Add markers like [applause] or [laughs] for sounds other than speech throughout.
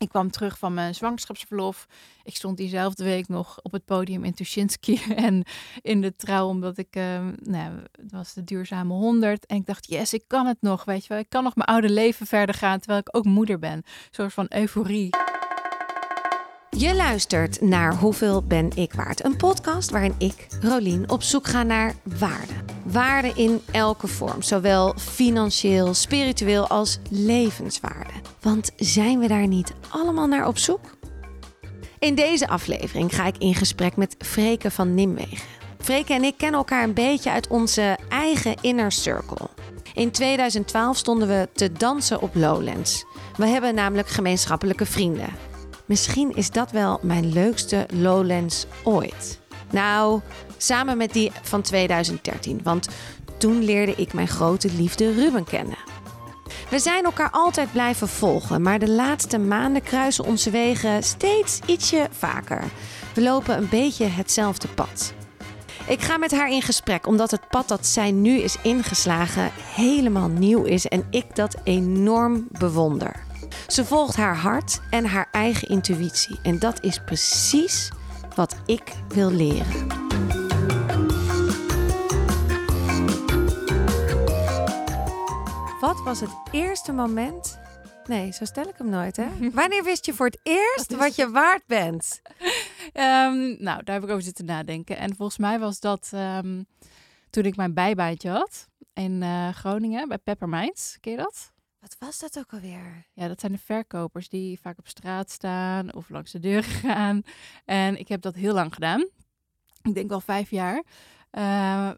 Ik kwam terug van mijn zwangerschapsverlof. Ik stond diezelfde week nog op het podium in Tuschinski [laughs] en in de trouw, omdat ik, uh, nou, het was de duurzame 100. En ik dacht, yes, ik kan het nog, weet je wel. Ik kan nog mijn oude leven verder gaan, terwijl ik ook moeder ben. Een soort van euforie. Je luistert naar Hoeveel ben ik waard? Een podcast waarin ik, Rolien, op zoek ga naar waarde. Waarde in elke vorm, zowel financieel, spiritueel als levenswaarde. Want zijn we daar niet allemaal naar op zoek? In deze aflevering ga ik in gesprek met Freke van Nimwegen. Freke en ik kennen elkaar een beetje uit onze eigen inner circle. In 2012 stonden we te dansen op Lowlands. We hebben namelijk gemeenschappelijke vrienden. Misschien is dat wel mijn leukste Lowlands ooit. Nou, samen met die van 2013, want toen leerde ik mijn grote liefde Ruben kennen. We zijn elkaar altijd blijven volgen, maar de laatste maanden kruisen onze wegen steeds ietsje vaker. We lopen een beetje hetzelfde pad. Ik ga met haar in gesprek omdat het pad dat zij nu is ingeslagen helemaal nieuw is en ik dat enorm bewonder. Ze volgt haar hart en haar eigen intuïtie. En dat is precies wat ik wil leren. Wat was het eerste moment? Nee, zo stel ik hem nooit, hè? [laughs] Wanneer wist je voor het eerst wat je waard bent? Um, nou, daar heb ik over zitten nadenken. En volgens mij was dat um, toen ik mijn bijbaantje had in uh, Groningen bij Pepperminds. Ken je dat? Wat was dat ook alweer? Ja, dat zijn de verkopers die vaak op straat staan of langs de deur [laughs] gaan. En ik heb dat heel lang gedaan. Ik denk wel vijf jaar. Uh,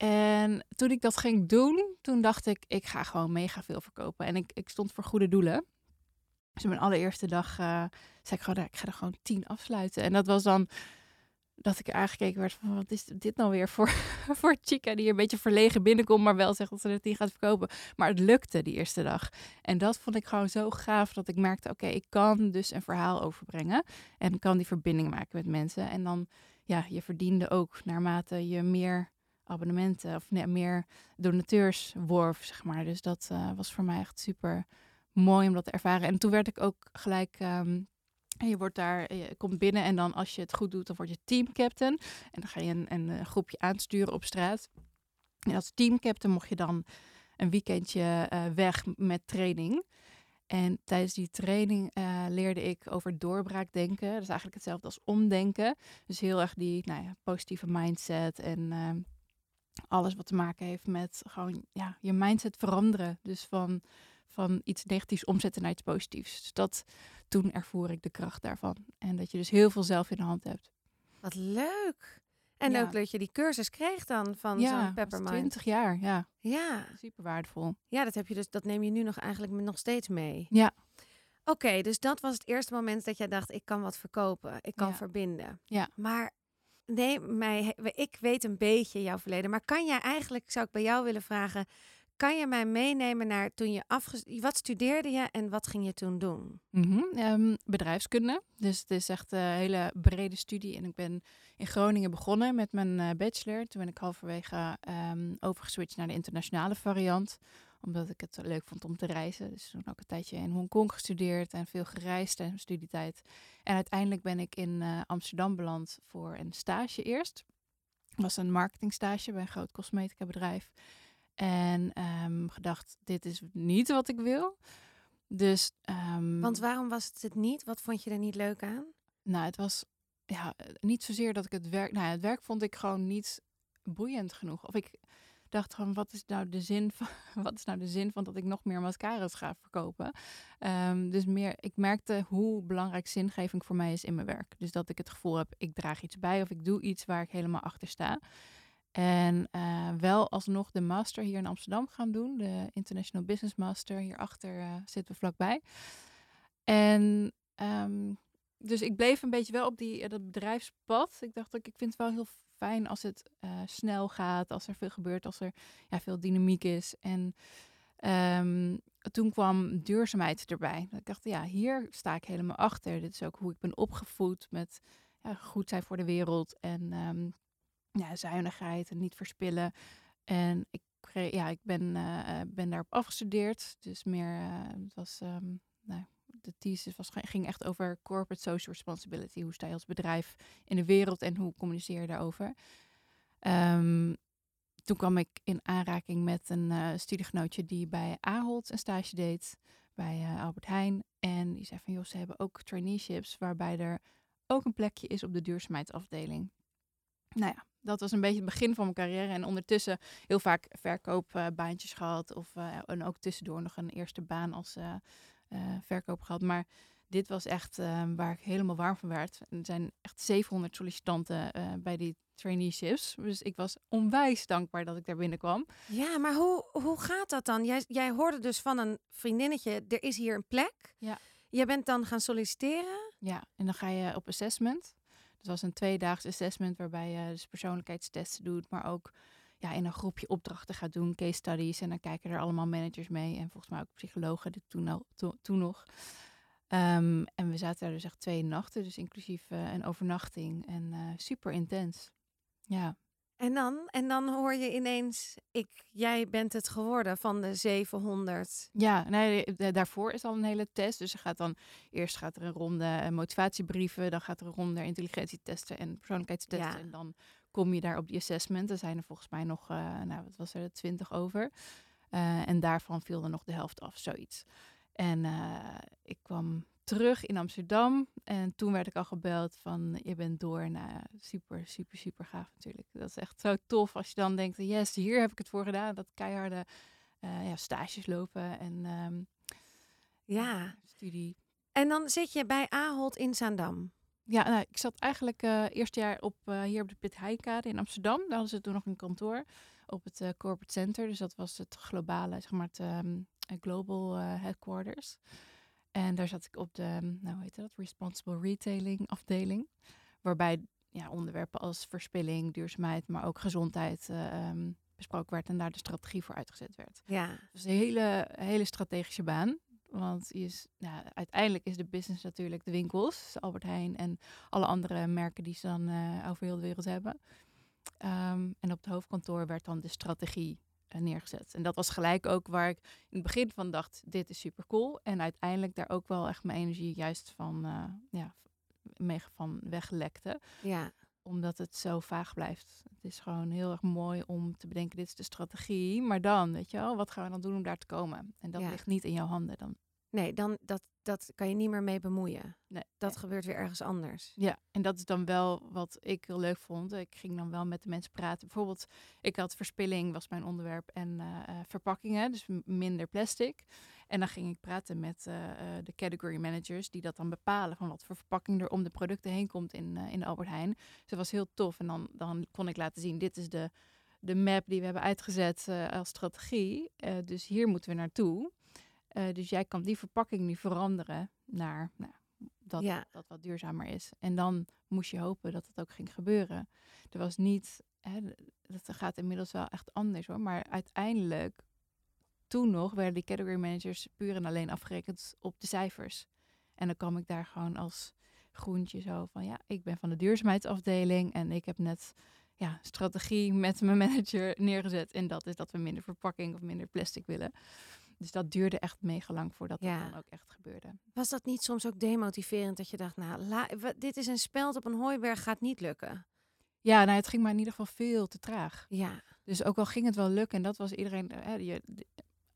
en toen ik dat ging doen, toen dacht ik, ik ga gewoon mega veel verkopen. En ik, ik stond voor goede doelen. Dus mijn allereerste dag uh, zei ik gewoon, ik ga er gewoon tien afsluiten. En dat was dan dat ik aangekeken werd van wat is dit nou weer voor, [laughs] voor chica die een beetje verlegen binnenkomt, maar wel zegt dat ze het niet gaat verkopen. Maar het lukte die eerste dag. En dat vond ik gewoon zo gaaf dat ik merkte, oké, ik kan dus een verhaal overbrengen en kan die verbinding maken met mensen. En dan, ja, je verdiende ook naarmate je meer abonnementen of nee, meer donateurs worf, zeg maar. Dus dat uh, was voor mij echt super mooi om dat te ervaren. En toen werd ik ook gelijk en je wordt daar, je komt binnen en dan als je het goed doet, dan word je teamcaptain. En dan ga je een, een, een groepje aansturen op straat. En als teamcaptain mocht je dan een weekendje weg met training. En tijdens die training leerde ik over doorbraakdenken. Dat is eigenlijk hetzelfde als omdenken. Dus heel erg die nou ja, positieve mindset en uh, alles wat te maken heeft met gewoon ja, je mindset veranderen. Dus van van iets negatiefs omzetten naar iets positiefs. Dus dat, toen ervoer ik de kracht daarvan. En dat je dus heel veel zelf in de hand hebt. Wat leuk! En ook dat je die cursus kreeg dan van ja, zo'n Peppermind. 20 jaar, ja. Ja. Super waardevol. Ja, dat heb je dus, dat neem je nu nog eigenlijk nog steeds mee. Ja. Oké, okay, dus dat was het eerste moment dat jij dacht, ik kan wat verkopen, ik kan ja. verbinden. Ja. Maar nee, mij, ik weet een beetje jouw verleden, maar kan jij eigenlijk, zou ik bij jou willen vragen, kan je mij meenemen naar toen je afge... Wat studeerde je en wat ging je toen doen? Mm -hmm. um, bedrijfskunde. Dus het is echt een hele brede studie. En ik ben in Groningen begonnen met mijn uh, bachelor. Toen ben ik halverwege um, overgeswitcht naar de internationale variant. Omdat ik het leuk vond om te reizen. Dus toen ook een tijdje in Hongkong gestudeerd en veel gereisd tijdens mijn studietijd. En uiteindelijk ben ik in uh, Amsterdam beland voor een stage eerst. Het was een marketingstage bij een groot cosmetica bedrijf. En um, gedacht, dit is niet wat ik wil. Dus, um, Want waarom was het het niet? Wat vond je er niet leuk aan? Nou, het was ja, niet zozeer dat ik het werk... Nou, het werk vond ik gewoon niet boeiend genoeg. Of ik dacht gewoon, wat is nou de zin van, [laughs] wat is nou de zin van dat ik nog meer mascara's ga verkopen? Um, dus meer, ik merkte hoe belangrijk zingeving voor mij is in mijn werk. Dus dat ik het gevoel heb, ik draag iets bij of ik doe iets waar ik helemaal achter sta. En uh, wel alsnog de master hier in Amsterdam gaan doen. De International Business Master. Hierachter uh, zitten we vlakbij. En um, dus ik bleef een beetje wel op die, dat bedrijfspad. Ik dacht ook, ik vind het wel heel fijn als het uh, snel gaat. Als er veel gebeurt. Als er ja, veel dynamiek is. En um, toen kwam duurzaamheid erbij. Ik dacht, ja, hier sta ik helemaal achter. Dit is ook hoe ik ben opgevoed met ja, goed zijn voor de wereld. En... Um, ja, zuinigheid en niet verspillen. En ik, ja, ik ben, uh, ben daarop afgestudeerd. Dus meer, het was, um, nou, de thesis was, ging echt over corporate social responsibility. Hoe sta je als bedrijf in de wereld en hoe communiceer je daarover? Um, toen kwam ik in aanraking met een uh, studiegenootje die bij Ahold een stage deed, bij uh, Albert Heijn. En die zei van, joh, ze hebben ook traineeships waarbij er ook een plekje is op de duurzaamheidsafdeling. Nou ja, dat was een beetje het begin van mijn carrière. En ondertussen heel vaak verkoopbaantjes gehad. Of, uh, en ook tussendoor nog een eerste baan als verkoop gehad. Maar dit was echt waar ik helemaal warm van werd. Er zijn echt 700 sollicitanten bij die traineeships. Dus ik was onwijs dankbaar dat ik daar binnenkwam. Ja, maar hoe, hoe gaat dat dan? Jij, jij hoorde dus van een vriendinnetje, er is hier een plek. Ja. Je bent dan gaan solliciteren? Ja, en dan ga je op assessment. Dat was een tweedaags assessment waarbij je dus persoonlijkheidstesten doet, maar ook ja, in een groepje opdrachten gaat doen, case studies. En dan kijken er allemaal managers mee en volgens mij ook psychologen dit toen, al, toen nog. Um, en we zaten daar dus echt twee nachten, dus inclusief uh, een overnachting en uh, super intens. Ja. En dan, en dan hoor je ineens, ik, jij bent het geworden van de 700. Ja, nee, daarvoor is al een hele test. Dus er gaat dan eerst gaat er een ronde motivatiebrieven, dan gaat er een ronde intelligentietesten en persoonlijkheidstesten. Ja. En dan kom je daar op die assessment. Er zijn er volgens mij nog, uh, nou wat was er, twintig over. Uh, en daarvan viel er nog de helft af, zoiets. En uh, ik kwam terug in Amsterdam. En toen werd ik al gebeld van je bent door. Nou super, super, super gaaf natuurlijk. Dat is echt zo tof als je dan denkt, yes, hier heb ik het voor gedaan. Dat keiharde uh, ja, stages lopen en um, ja. studie. En dan zit je bij Ahold in Zaandam. Ja, nou, ik zat eigenlijk uh, eerst jaar op, uh, hier op de Pit Heikade in Amsterdam. Daar hadden ze toen nog een kantoor op het uh, Corporate Center. Dus dat was het globale, zeg maar, het um, Global Headquarters. En daar zat ik op de, nou hoe heet dat, Responsible Retailing afdeling. Waarbij ja, onderwerpen als verspilling, duurzaamheid, maar ook gezondheid um, besproken werd en daar de strategie voor uitgezet werd. Ja. Dus een hele, hele strategische baan. Want is, uiteindelijk is de business natuurlijk de winkels, Albert Heijn en alle andere merken die ze dan uh, over heel de wereld hebben. Um, en op het hoofdkantoor werd dan de strategie uh, neergezet. En dat was gelijk ook waar ik in het begin van dacht, dit is super cool. En uiteindelijk daar ook wel echt mijn energie juist van, uh, ja, mee van weglekte. Ja. Omdat het zo vaag blijft. Het is gewoon heel erg mooi om te bedenken, dit is de strategie. Maar dan, weet je wel, wat gaan we dan doen om daar te komen? En dat Ja. ligt niet in jouw handen dan. Nee, dan, dat, dat kan je niet meer mee bemoeien. Nee. Dat gebeurt weer ergens anders. Ja, en dat is dan wel wat ik heel leuk vond. Ik ging dan wel met de mensen praten. Bijvoorbeeld, ik had verspilling, was mijn onderwerp, en eh, eh, verpakkingen, dus minder plastic. En dan ging ik praten met eh, de category managers, die dat dan bepalen van wat voor verpakking er om de producten heen komt in, in Albert Heijn. Dus dat was heel tof. En dan, dan kon ik laten zien, dit is de, de map die we hebben uitgezet als strategie. Dus hier moeten we naartoe. Eh, dus jij kan die verpakking nu veranderen naar nou, dat, Ja. dat wat duurzamer is. En dan moest je hopen dat het ook ging gebeuren. Er was niet, hè, dat gaat inmiddels wel echt anders hoor, maar uiteindelijk, toen nog, werden die category managers puur en alleen afgerekend op de cijfers. En dan kwam ik daar gewoon als groentje zo van, ja, ik ben van de duurzaamheidsafdeling en ik heb net ja, strategie met mijn manager [laughs] neergezet. En dat is dat we minder verpakking of minder plastic willen. Dus dat duurde echt mega lang voordat Ja. dat dan ook echt gebeurde. Was dat niet soms ook demotiverend dat je dacht, nou, la- dit is een speld op een hooiberg, gaat niet lukken? Ja, nou, het ging maar in ieder geval veel te traag. Ja, Dus ook al ging het wel lukken, en dat was iedereen, hè, je,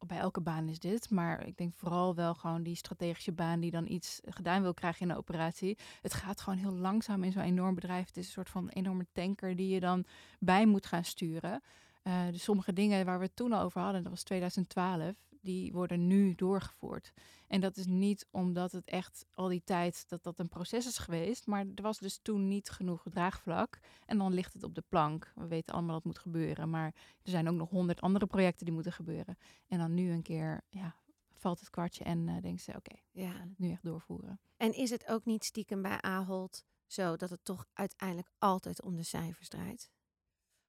bij elke baan is dit, maar ik denk vooral wel gewoon die strategische baan die dan iets gedaan wil krijgen in de operatie. Het gaat gewoon heel langzaam in zo'n enorm bedrijf. Het is een soort van enorme tanker die je dan bij moet gaan sturen. Eh, dus sommige dingen waar we het toen al over hadden, dat was 2012, die worden nu doorgevoerd. En dat is niet omdat het echt al die tijd dat dat een proces is geweest, maar er was dus toen niet genoeg draagvlak. En dan ligt het op de plank. We weten allemaal dat moet gebeuren, maar er zijn ook nog honderd andere projecten die moeten gebeuren. En dan nu een keer, ja, valt het kwartje en uh, denken ze, oké, ja. gaan het nu echt doorvoeren. En is het ook niet stiekem bij Ahold zo dat het toch uiteindelijk altijd om de cijfers draait?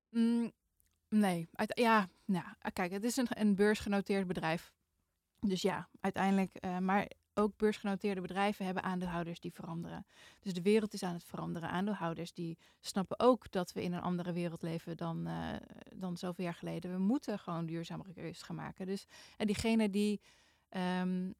Mm, nee, ja, nou, kijk, het is een, een beursgenoteerd bedrijf. Dus ja, uiteindelijk, uh, maar ook beursgenoteerde bedrijven hebben aandeelhouders die veranderen. Dus de wereld is aan het veranderen. Aandeelhouders die snappen ook dat we in een andere wereld leven dan, uh, dan zoveel jaar geleden. We moeten gewoon duurzamere keuzes gaan maken. Dus en diegene die um,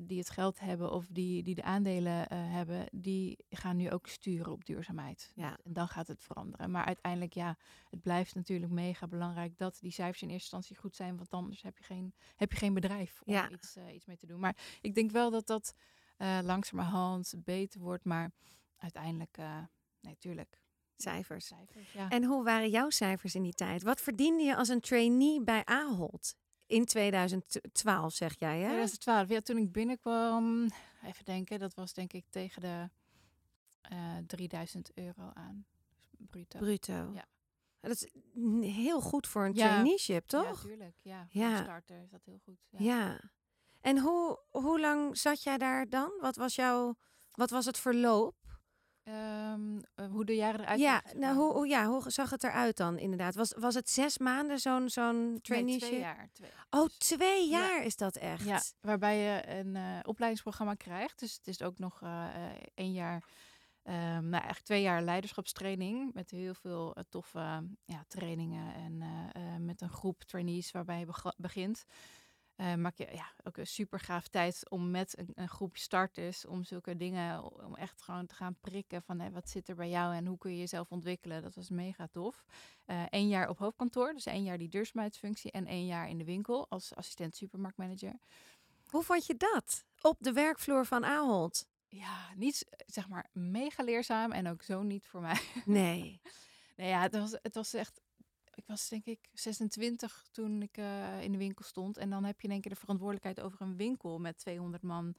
die het geld hebben of die, die de aandelen eh, hebben, die gaan nu ook sturen op duurzaamheid. Ja. En dan gaat het veranderen. Maar uiteindelijk, ja, het blijft natuurlijk mega belangrijk dat die cijfers in eerste instantie goed zijn, want anders heb je geen, heb je geen bedrijf om Ja. iets, eh, iets mee te doen. Maar ik denk wel dat dat eh, langzamerhand beter wordt, maar uiteindelijk, eh nee, tuurlijk. Cijfers. Cijfers, ja. En hoe waren jouw cijfers in die tijd? Wat verdiende je als een trainee bij Ahold? In 2012 zeg jij, hè? 2012, ja, toen ik binnenkwam, even denken, dat was denk ik tegen de eh 3000 euro aan. Dus bruto. Bruto. Ja. Dat is heel goed voor een Ja. traineeship, Ja, toch? tuurlijk. Ja, voor Ja. een starter is dat heel goed. Ja. Ja. En hoe, hoe lang zat jij daar dan? Wat was jouw, wat was het verloop? Ehm, eh, hoe de jaren eruit ja, nou, hoe, hoe- ja, hoe zag het eruit dan inderdaad? Was, was het zes maanden zo'n zo'n Nee, traineeship? twee jaar. Twee. Oh, Dus- twee Ja. jaar is dat echt? Ja, waarbij je een eh, opleidingsprogramma krijgt. Dus het is ook nog eh, één jaar, ehm, nou eigenlijk twee jaar leiderschapstraining. Met heel veel toffe ja, trainingen en met een groep trainees waarbij je begint. Eh, maak je ja, ook een super gaaf tijd om met een, een groep starters, om zulke dingen, om echt gewoon te gaan prikken van hé, wat zit er bij jou en hoe kun je jezelf ontwikkelen. Dat was mega tof. Eén jaar op hoofdkantoor, dus één jaar die duurzaamheidsfunctie en één jaar in de winkel als assistent supermarktmanager. Hoe vond je dat? Op de werkvloer van Ahold? Ja, niet eh, zeg maar mega leerzaam en ook zo niet voor mij. Nee. [laughs] nee, ja, het was, het was echt. Ik was denk ik 26 toen ik eh, in de winkel stond. En dan heb je in één keer de verantwoordelijkheid over een winkel met 200 man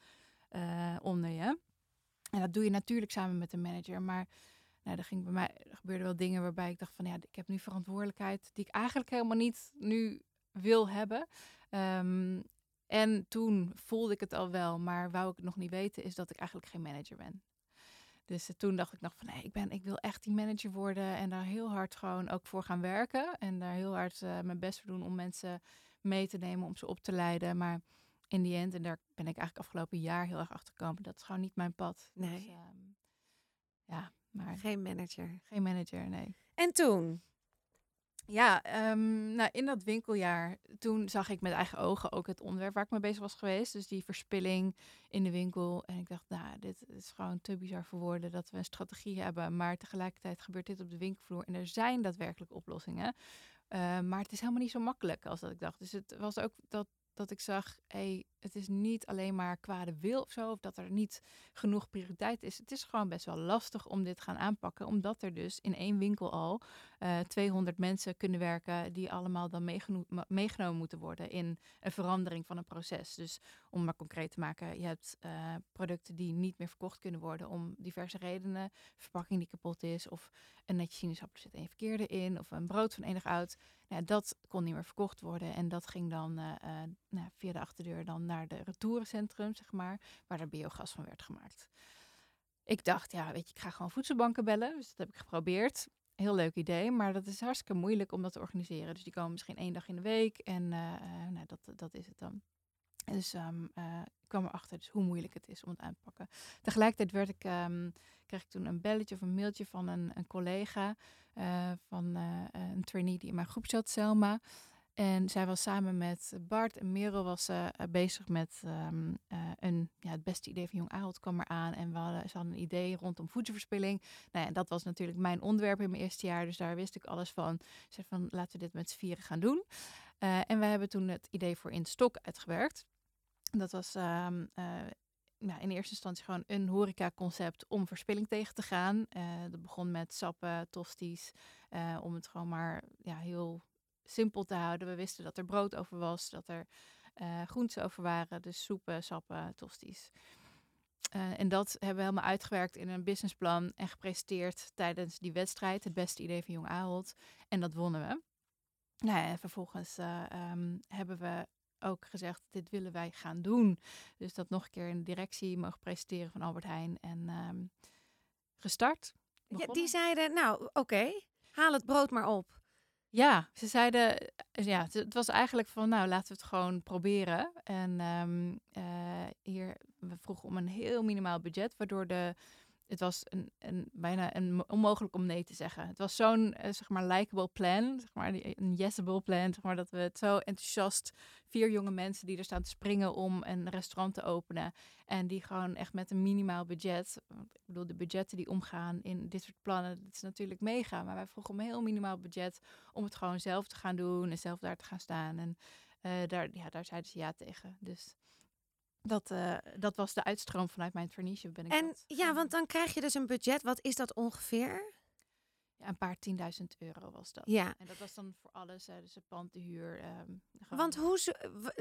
eh, onder je. En dat doe je natuurlijk samen met de manager. Maar nou, er, ging bij mij, er gebeurden wel dingen waarbij ik dacht van ja, ik heb nu verantwoordelijkheid die ik eigenlijk helemaal niet nu wil hebben. Ehm, en toen voelde ik het al wel, maar wou ik het nog niet weten, is dat ik eigenlijk geen manager ben. Dus eh, toen dacht ik nog van nee, ik, ben, ik wil echt die manager worden en daar heel hard gewoon ook voor gaan werken. En daar heel hard eh, mijn best voor doen om mensen mee te nemen, om ze op te leiden. Maar in die end, en daar ben ik eigenlijk afgelopen jaar heel erg achter gekomen, dat is gewoon niet mijn pad. Nee. Dus, ehm, ja, maar Geen manager. geen manager, nee. En toen? Ja, ehm, nou, in dat winkeljaar, toen zag ik met eigen ogen ook het onderwerp waar ik mee bezig was geweest. Dus die verspilling in de winkel. En ik dacht, nou, dit is gewoon te bizar voor woorden dat we een strategie hebben. Maar tegelijkertijd gebeurt dit op de winkelvloer. En er zijn daadwerkelijk oplossingen. Eh, maar het is helemaal niet zo makkelijk als dat ik dacht. Dus het was ook dat, dat ik zag, hey, het is niet alleen maar kwade wil of zo. Of dat er niet genoeg prioriteit is. Het is gewoon best wel lastig om dit gaan aanpakken. Omdat er dus in één winkel al eh 200 mensen kunnen werken die allemaal dan meegenomen moeten worden in een verandering van een proces. Dus om maar concreet te maken, je hebt eh, producten die niet meer verkocht kunnen worden om diverse redenen. Verpakking die kapot is, of een netje sinaasappel zit een verkeerde in, of een brood van enig oud. Nou, dat kon niet meer verkocht worden en dat ging dan eh, eh, nou, via de achterdeur dan naar de retourencentrum, zeg maar, waar er biogas van werd gemaakt. Ik dacht, ja, weet je, ik ga gewoon voedselbanken bellen. Dus dat heb ik geprobeerd. Heel leuk idee, maar dat is hartstikke moeilijk om dat te organiseren. Dus die komen misschien één dag in de week en eh, nou, dat, dat is het dan. Dus ehm, eh, ik kwam erachter dus hoe moeilijk het is om het aan te pakken. Tegelijkertijd werd ik, ehm, kreeg ik toen een belletje of een mailtje van een, een collega, eh, van eh, een trainee die in mijn groep zat, Selma. En zij was samen met Bart en Merel was ze bezig met ehm, eh, een, ja, het beste idee van Jong Ahold kwam eraan. En ze hadden een idee rondom voedselverspilling. Nou ja, dat was natuurlijk mijn onderwerp in mijn eerste jaar, dus daar wist ik alles van. Ze zei van, laten we dit met z'n vieren gaan doen. Eh, en we hebben toen het idee voor in stok uitgewerkt. Dat was ehm, eh, nou, in eerste instantie gewoon een horecaconcept om verspilling tegen te gaan. Eh, dat begon met sappen, tosties, om het gewoon maar ja, heel simpel te houden. We wisten dat er brood over was, dat er groenten over waren, dus soepen, sappen, tosties. En dat hebben we helemaal uitgewerkt in een businessplan en gepresenteerd tijdens die wedstrijd. Het beste idee van Jong Ahold. En dat wonnen we. Nou ja, en vervolgens eh, ehm, hebben we ook gezegd, dit willen wij gaan doen. Dus dat nog een keer in de directie mogen presenteren van Albert Heijn. En ehm, gestart. Ja, die zeiden, nou oké, haal het brood maar op. Ja, ze zeiden, eh, ja, het- was eigenlijk van, nou, laten we het gewoon proberen. En ehm, eh, hier, we vroegen om een heel minimaal budget, waardoor de het was een, een, bijna een, onmogelijk om nee te zeggen. Het was zo'n, uh, zeg maar, likable plan, zeg maar, een yesable plan, zeg maar, dat we het zo enthousiast, vier jonge mensen die er staan te springen om een restaurant te openen en die gewoon echt met een minimaal budget, ik bedoel, de budgetten die omgaan in dit soort plannen, dat is natuurlijk mega, maar wij vroegen om een heel minimaal budget om het gewoon zelf te gaan doen en zelf daar te gaan staan en uh, daar, ja, daar zeiden ze ja tegen. Dus dat, uh, dat was de uitstroom vanuit mijn traineeship. Ben ik en ja, want dan krijg je dus een budget. Wat is dat ongeveer? Ja, een paar tienduizend euro was dat. Ja. En dat was dan voor alles, uh, dus de pand, de huur. Um, want hoe,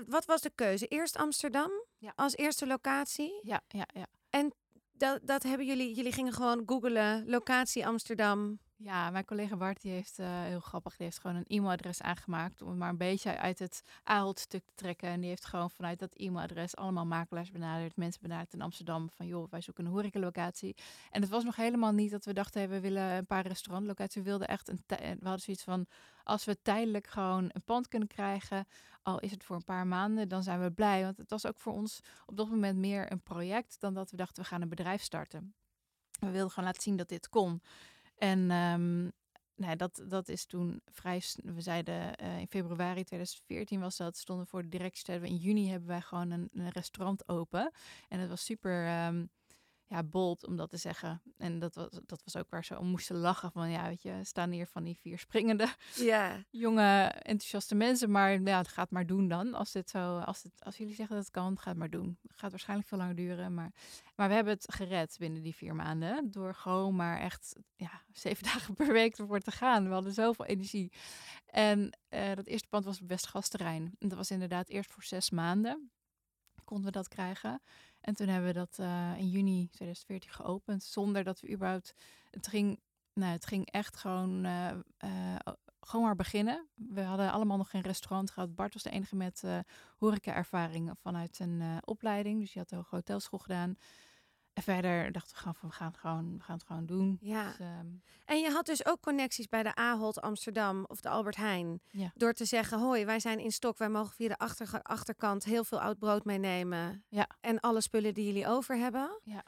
wat was de keuze? Eerst Amsterdam ja. als eerste locatie? Ja, ja, ja. En dat, dat hebben jullie, jullie gingen gewoon googelen, locatie Amsterdam. Ja, mijn collega Bart die heeft uh, heel grappig, die heeft gewoon een e-mailadres aangemaakt om het maar een beetje uit het Ahold-stuk te trekken. En die heeft gewoon vanuit dat e-mailadres allemaal makelaars benaderd, mensen benaderd in Amsterdam van joh, wij zoeken een horecalocatie. En het was nog helemaal niet dat we dachten, hey, we willen een paar restaurantlocaties. We wilden echt een, we hadden zoiets van, als we tijdelijk gewoon een pand kunnen krijgen, al is het voor een paar maanden, dan zijn we blij. Want het was ook voor ons op dat moment meer een project dan dat we dachten, we gaan een bedrijf starten. We wilden gewoon laten zien dat dit kon. En um, nou, dat, dat is toen vrij. We zeiden uh, in februari 2014 was dat. Stonden voor de directie. In juni hebben wij gewoon een, restaurant open. En het was super. Um, ja, bold om dat te zeggen. En dat was, dat was ook waar ze om moesten lachen. Van ja, weet je, staan hier van die vier springende ja. [laughs] jonge enthousiaste mensen. Maar ja, het gaat maar doen dan. Als, dit zo, als, het, als jullie zeggen dat het kan, gaat maar doen. Het gaat waarschijnlijk veel langer duren. Maar, maar we hebben het gered binnen die vier maanden. Door gewoon maar echt ja, zeven [laughs] dagen per week ervoor te gaan. We hadden zoveel energie. En uh, dat eerste pand was op Westgasterrein. En dat was inderdaad eerst voor zes maanden. Konden we dat krijgen. En toen hebben we dat uh, in juni 2014 geopend, zonder dat we überhaupt. Het ging, nou, het ging echt gewoon, uh, uh, gewoon maar beginnen. We hadden allemaal nog geen restaurant gehad. Bart was de enige met horeca-ervaring vanuit een opleiding. Dus je had hoge hotelschool gedaan. En verder dachten we gewoon van we gaan het gewoon, we gaan het gewoon doen. Ja. Dus, um, en je had dus ook connecties bij de Ahold Amsterdam of de Albert Heijn. Ja. Door te zeggen, hoi, wij zijn in stok. Wij mogen via de achter, achterkant heel veel oud brood meenemen. Ja. En alle spullen die jullie over hebben. Ja.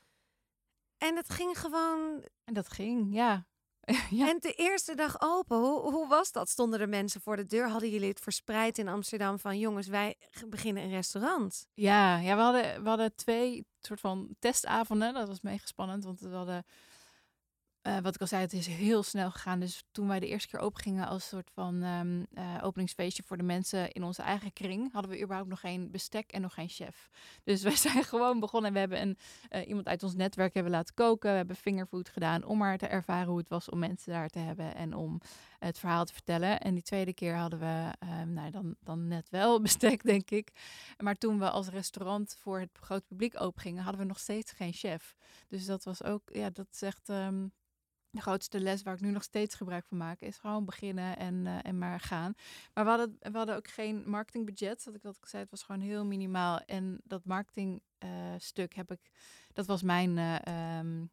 En het ging gewoon... En dat ging, ja. [laughs] ja. En de eerste dag open, hoe, hoe was dat? Stonden er mensen voor de deur? Hadden jullie het verspreid in Amsterdam van jongens, wij beginnen een restaurant? Ja, ja we, hadden, we hadden twee soort van testavonden. Dat was mega spannend, want we hadden... Uh, wat ik al zei, het is heel snel gegaan. Dus toen wij de eerste keer open gingen als soort van um, uh, openingsfeestje voor de mensen in onze eigen kring, hadden we überhaupt nog geen bestek en nog geen chef. Dus [laughs] wij zijn gewoon begonnen en we hebben een, uh, iemand uit ons netwerk hebben laten koken. We hebben fingerfood gedaan om maar te ervaren hoe het was om mensen daar te hebben en om het verhaal te vertellen. En die tweede keer hadden we, um, nou dan, dan net wel [laughs] bestek, denk ik. Maar toen we als restaurant voor het grote publiek open gingen, hadden we nog steeds geen chef. Dus dat was ook, ja, dat. Um, de grootste les waar ik nu nog steeds gebruik van maak, is gewoon beginnen en, uh, en maar gaan. Maar we hadden, we hadden ook geen marketingbudget. Dat ik dat ik zei, het was gewoon heel minimaal. En dat marketingstuk uh, heb ik, dat was mijn, uh, um,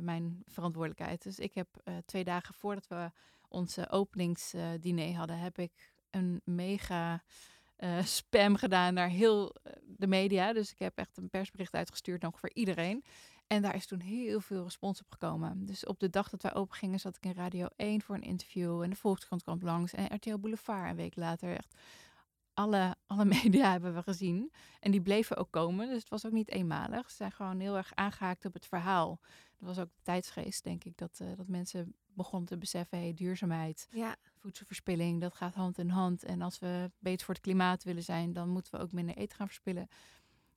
mijn verantwoordelijkheid. Dus ik heb twee dagen voordat we onze openingsdiner hadden, heb ik een mega spam gedaan naar heel de media. Dus ik heb echt een persbericht uitgestuurd naar ongeveer iedereen. En daar is toen heel veel respons op gekomen. Dus op de dag dat wij open gingen, zat ik in Radio 1 voor een interview. En de Volkskrant kwam langs. En RTL Boulevard een week later. Echt alle, alle [laughs] media hebben we gezien. En die bleven ook komen. Dus het was ook niet eenmalig. Ze zijn gewoon heel erg aangehaakt op het verhaal. Dat was ook de tijdsgeest, denk ik. Dat, uh, dat mensen begonnen te beseffen, hey, duurzaamheid, ja. voedselverspilling, dat gaat hand in hand. En als we beter voor het klimaat willen zijn, dan moeten we ook minder eten gaan verspillen.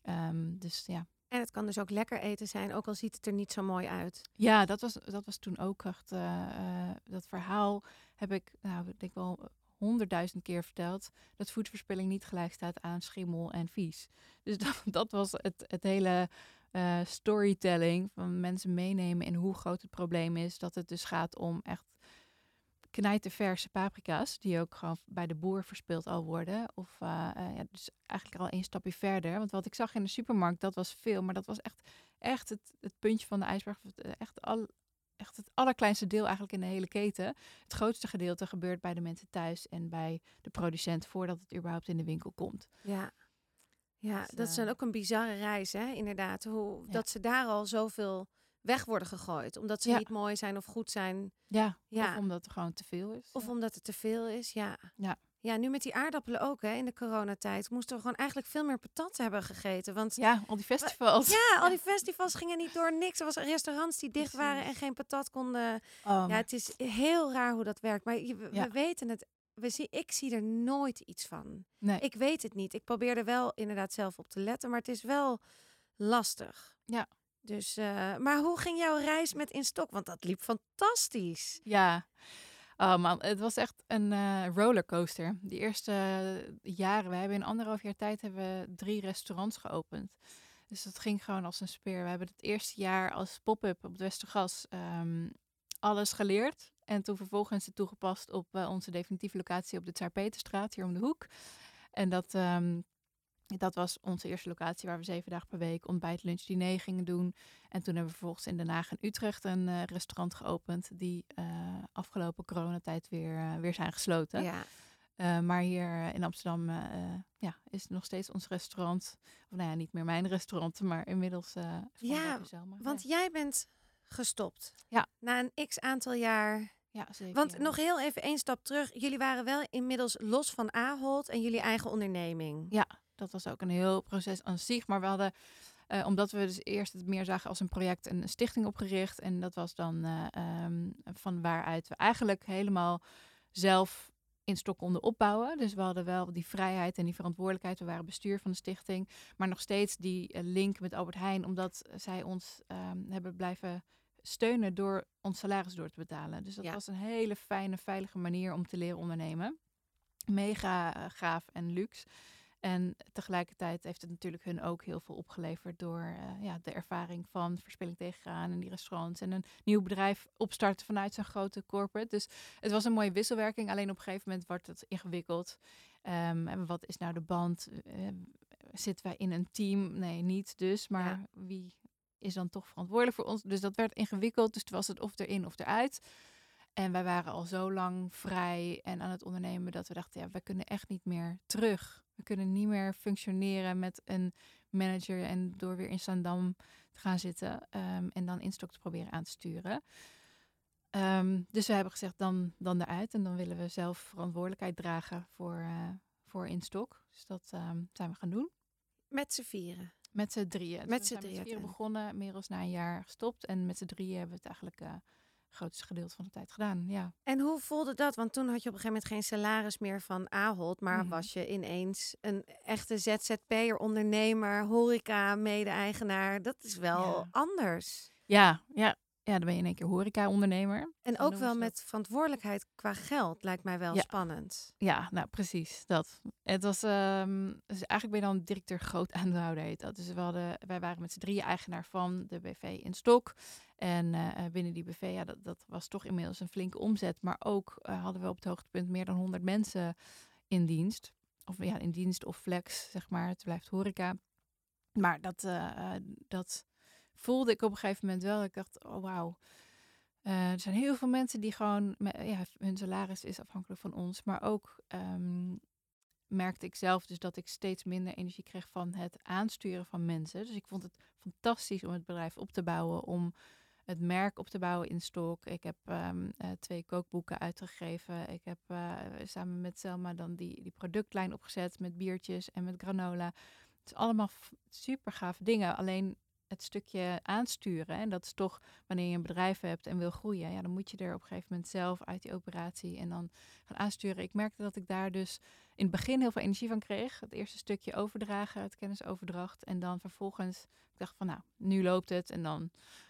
Um, dus ja. En het kan dus ook lekker eten zijn, ook al ziet het er niet zo mooi uit. Ja, dat was, dat was toen ook echt. Uh, uh, dat verhaal heb ik, nou, ik denk wel honderdduizend keer verteld. Dat voedselverspilling niet gelijk staat aan schimmel en vies. Dus [laughs] dat, dat was het, het hele uh, storytelling van mensen meenemen in hoe groot het probleem is. Dat het dus gaat om echt knijterverse paprika's, die ook gewoon bij de boer verspild al worden. Of uh, uh, ja, dus eigenlijk al één stapje verder. Want wat ik zag in de supermarkt, dat was veel. Maar dat was echt, echt het, het puntje van de ijsberg. Echt, al, echt het allerkleinste deel eigenlijk in de hele keten. Het grootste gedeelte gebeurt bij de mensen thuis en bij de producent voordat het überhaupt in de winkel komt. Ja. Ja, dus, dat is dan ook een bizarre reis, hè? Inderdaad. Hoe, ja. Dat ze daar al zoveel weg worden gegooid. Omdat ze Ja. niet mooi zijn of goed zijn. Ja, Ja. of omdat er gewoon te veel is. Of Ja. omdat het te veel is. Ja. Ja. Ja, nu met die aardappelen ook hè, in de coronatijd. Moesten we gewoon eigenlijk veel meer patat hebben gegeten. Want Ja, al die festivals. ja, al die festivals gingen niet door. Niks. Er was restaurants die dicht waren en geen patat konden. Oh, Ja, het is heel raar hoe dat werkt. Maar je, we, weten het. We zien, ik zie er nooit iets van. nee. Ik weet het niet. Ik probeer er wel inderdaad zelf op te letten, maar het is wel lastig. Ja. Dus, eh, maar hoe ging jouw reis met in stok? Want dat liep fantastisch. Ja. Oh man, het was echt een eh, rollercoaster. Die eerste eh, jaren, we hebben in anderhalf jaar tijd hebben we drie restaurants geopend. Dus dat ging gewoon als een speer. We hebben het eerste jaar als pop-up op het Westergas ehm, alles geleerd. En toen vervolgens het toegepast op onze definitieve locatie op de Tsaar Peterstraat, hier om de hoek. En dat, ehm, dat was onze eerste locatie waar we zeven dagen per week ontbijt, lunch, diner gingen doen. En toen hebben we vervolgens in Den Haag en Utrecht een eh, restaurant geopend. Die eh, afgelopen coronatijd weer, eh, weer zijn gesloten. Ja. Maar hier in Amsterdam ja, is nog steeds ons restaurant. Of nou ja, niet meer mijn restaurant, maar inmiddels Ja. Want jij bent gestopt. Ja. Na een x aantal jaar. ja, zeker. Want nog heel even één stap terug. Jullie waren wel inmiddels los van Ahold en jullie eigen onderneming. Ja, dat was ook een heel proces aan zich. Maar we hadden, eh, omdat we dus eerst het meer zagen als een project, een stichting opgericht. En dat was dan eh, ehm, van waaruit we eigenlijk helemaal zelf in stok konden opbouwen. Dus we hadden wel die vrijheid en die verantwoordelijkheid. We waren bestuur van de stichting. Maar nog steeds die eh, link met Albert Heijn, omdat zij ons ehm, hebben blijven steunen door ons salaris door te betalen. Dus dat Ja. was een hele fijne, veilige manier om te leren ondernemen. Mega gaaf en luxe. En tegelijkertijd heeft het natuurlijk hun ook heel veel opgeleverd door eh, ja, de ervaring van verspilling tegengaan en die restaurants en een nieuw bedrijf opstarten vanuit zo'n grote corporate. Dus het was een mooie wisselwerking. Alleen op een gegeven moment wordt het ingewikkeld. Ehm, en wat is nou de band? Eh, zitten wij in een team? Nee, niet dus. Maar Ja. wie is dan toch verantwoordelijk voor ons? Dus dat werd ingewikkeld. Dus toen was het of erin of eruit. En wij waren al zo lang vrij en aan het ondernemen dat we dachten, ja, we kunnen echt niet meer terug. We kunnen niet meer functioneren met een manager en door weer in Zandam te gaan zitten ehm, en dan instok te proberen aan te sturen. Ehm, dus we hebben gezegd, dan, dan eruit en dan willen we zelf verantwoordelijkheid dragen voor, eh voor instok. Dus dat ehm, zijn we gaan doen. Met z'n vieren. Met z'n drieën. Dus Met we z'n zijn drieën vieren uiteindelijk. begonnen, inmiddels na een jaar gestopt. En met z'n drieën hebben we het eigenlijk eh, grootste gedeelte van de tijd gedaan. Ja. En hoe voelde dat? Want toen had je op een gegeven moment geen salaris meer van Ahold, maar Mhm. was je ineens een echte ZZP'er, ondernemer, horeca, mede-eigenaar. Dat is wel Ja. anders. Ja, ja, ja, dan ben je in één keer horeca-ondernemer. En ook wel met verantwoordelijkheid qua geld lijkt mij wel Ja. spannend. Ja, nou precies, dat. Het was, ehm, dus eigenlijk ben je dan directeur groot aandeelhouder heet dat. Dus we hadden, wij waren met z'n drieën eigenaar van de BV in Stok. En eh, binnen die BV, ja, dat, dat was toch inmiddels een flinke omzet. Maar ook eh, hadden we op het hoogtepunt meer dan 100 mensen in dienst. Of ja, in dienst of flex, zeg maar. Het blijft horeca. Maar dat, eh, dat voelde ik op een gegeven moment wel. Ik dacht, oh wauw. Eh, er zijn heel veel mensen die gewoon, ja, hun salaris is afhankelijk van ons. Maar ook ehm, merkte ik zelf dus dat ik steeds minder energie kreeg van het aansturen van mensen. Dus ik vond het fantastisch om het bedrijf op te bouwen, om het merk op te bouwen in stok. Ik heb ehm, eh, twee kookboeken uitgegeven. Ik heb eh, samen met Selma dan die, die productlijn opgezet met biertjes en met granola. Het is allemaal super gave dingen. Alleen het stukje aansturen. En dat is toch wanneer je een bedrijf hebt en wil groeien. Ja, dan moet je er op een gegeven moment zelf uit die operatie en dan gaan aansturen. Ik merkte dat ik daar dus in het begin heel veel energie van kreeg. Het eerste stukje overdragen, het kennisoverdracht. En dan vervolgens, ik dacht van nou, nu loopt het. En dan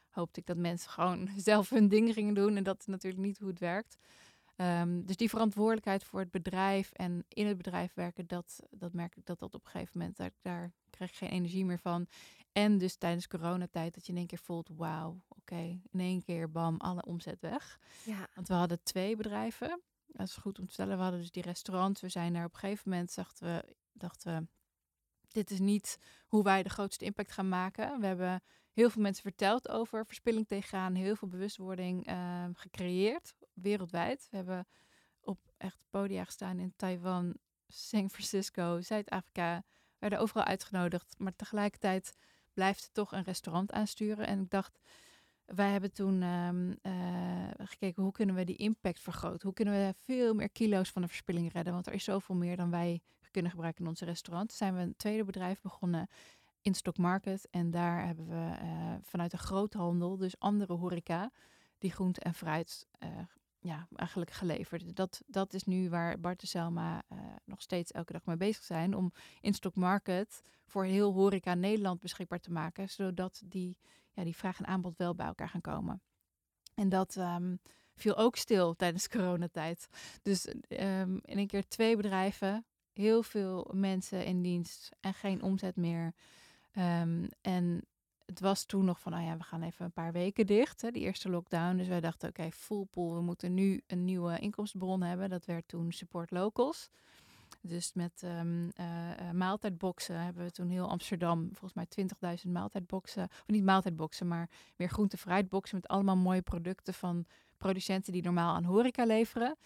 hoopte ik dat mensen gewoon [laughs] zelf hun ding gingen doen. En dat is natuurlijk niet hoe het werkt. Ehm, dus die verantwoordelijkheid voor het bedrijf en in het bedrijf werken, dat, dat merk ik dat dat op een gegeven moment, daar, daar krijg geen energie meer van. En dus tijdens coronatijd dat je in één keer voelt, wauw, oké, in één keer bam, alle omzet weg. Ja, Want we hadden twee bedrijven. Dat is goed om te vertellen. We hadden dus die restaurants. We zijn daar op een gegeven moment, dachten we, dachten we, dit is niet hoe wij de grootste impact gaan maken. We hebben heel veel mensen verteld over verspilling tegengaan, heel veel bewustwording eh, gecreëerd wereldwijd. We hebben op echt podia gestaan in Taiwan, San Francisco, Zuid-Afrika. We werden overal uitgenodigd, maar tegelijkertijd blijft toch een restaurant aansturen. En ik dacht, wij hebben toen ehm, eh, gekeken hoe kunnen we die impact vergroten. Hoe kunnen we veel meer kilo's van de verspilling redden. Want er is zoveel meer dan wij kunnen gebruiken in onze restaurant. Zijn we een tweede bedrijf begonnen in Stock Market. En daar hebben we uh, vanuit de groothandel, dus andere horeca, die groente en fruit uh, ja, eigenlijk geleverd. Dat, dat is nu waar Bart en Selma uh, nog steeds elke dag mee bezig zijn. Om in Stock Market voor heel horeca Nederland beschikbaar te maken. Zodat die, ja, die vraag en aanbod wel bij elkaar gaan komen. En dat um, viel ook stil tijdens [laughs] coronatijd. Dus um, in een keer twee bedrijven, heel veel mensen in dienst en geen omzet meer. Um, en het was toen nog van, nou ja, we gaan even een paar weken dicht, hè, die eerste lockdown. Dus wij dachten, oké, okay, pool, we moeten nu een nieuwe inkomstenbron hebben. Dat werd toen Support Locals. Dus met um, maaltijdboxen hebben we toen heel Amsterdam, volgens mij 20.000 maaltijdboxen. Of niet maaltijdboxen, maar meer groente fruitboxen met allemaal mooie producten van producenten die normaal aan horeca leveren.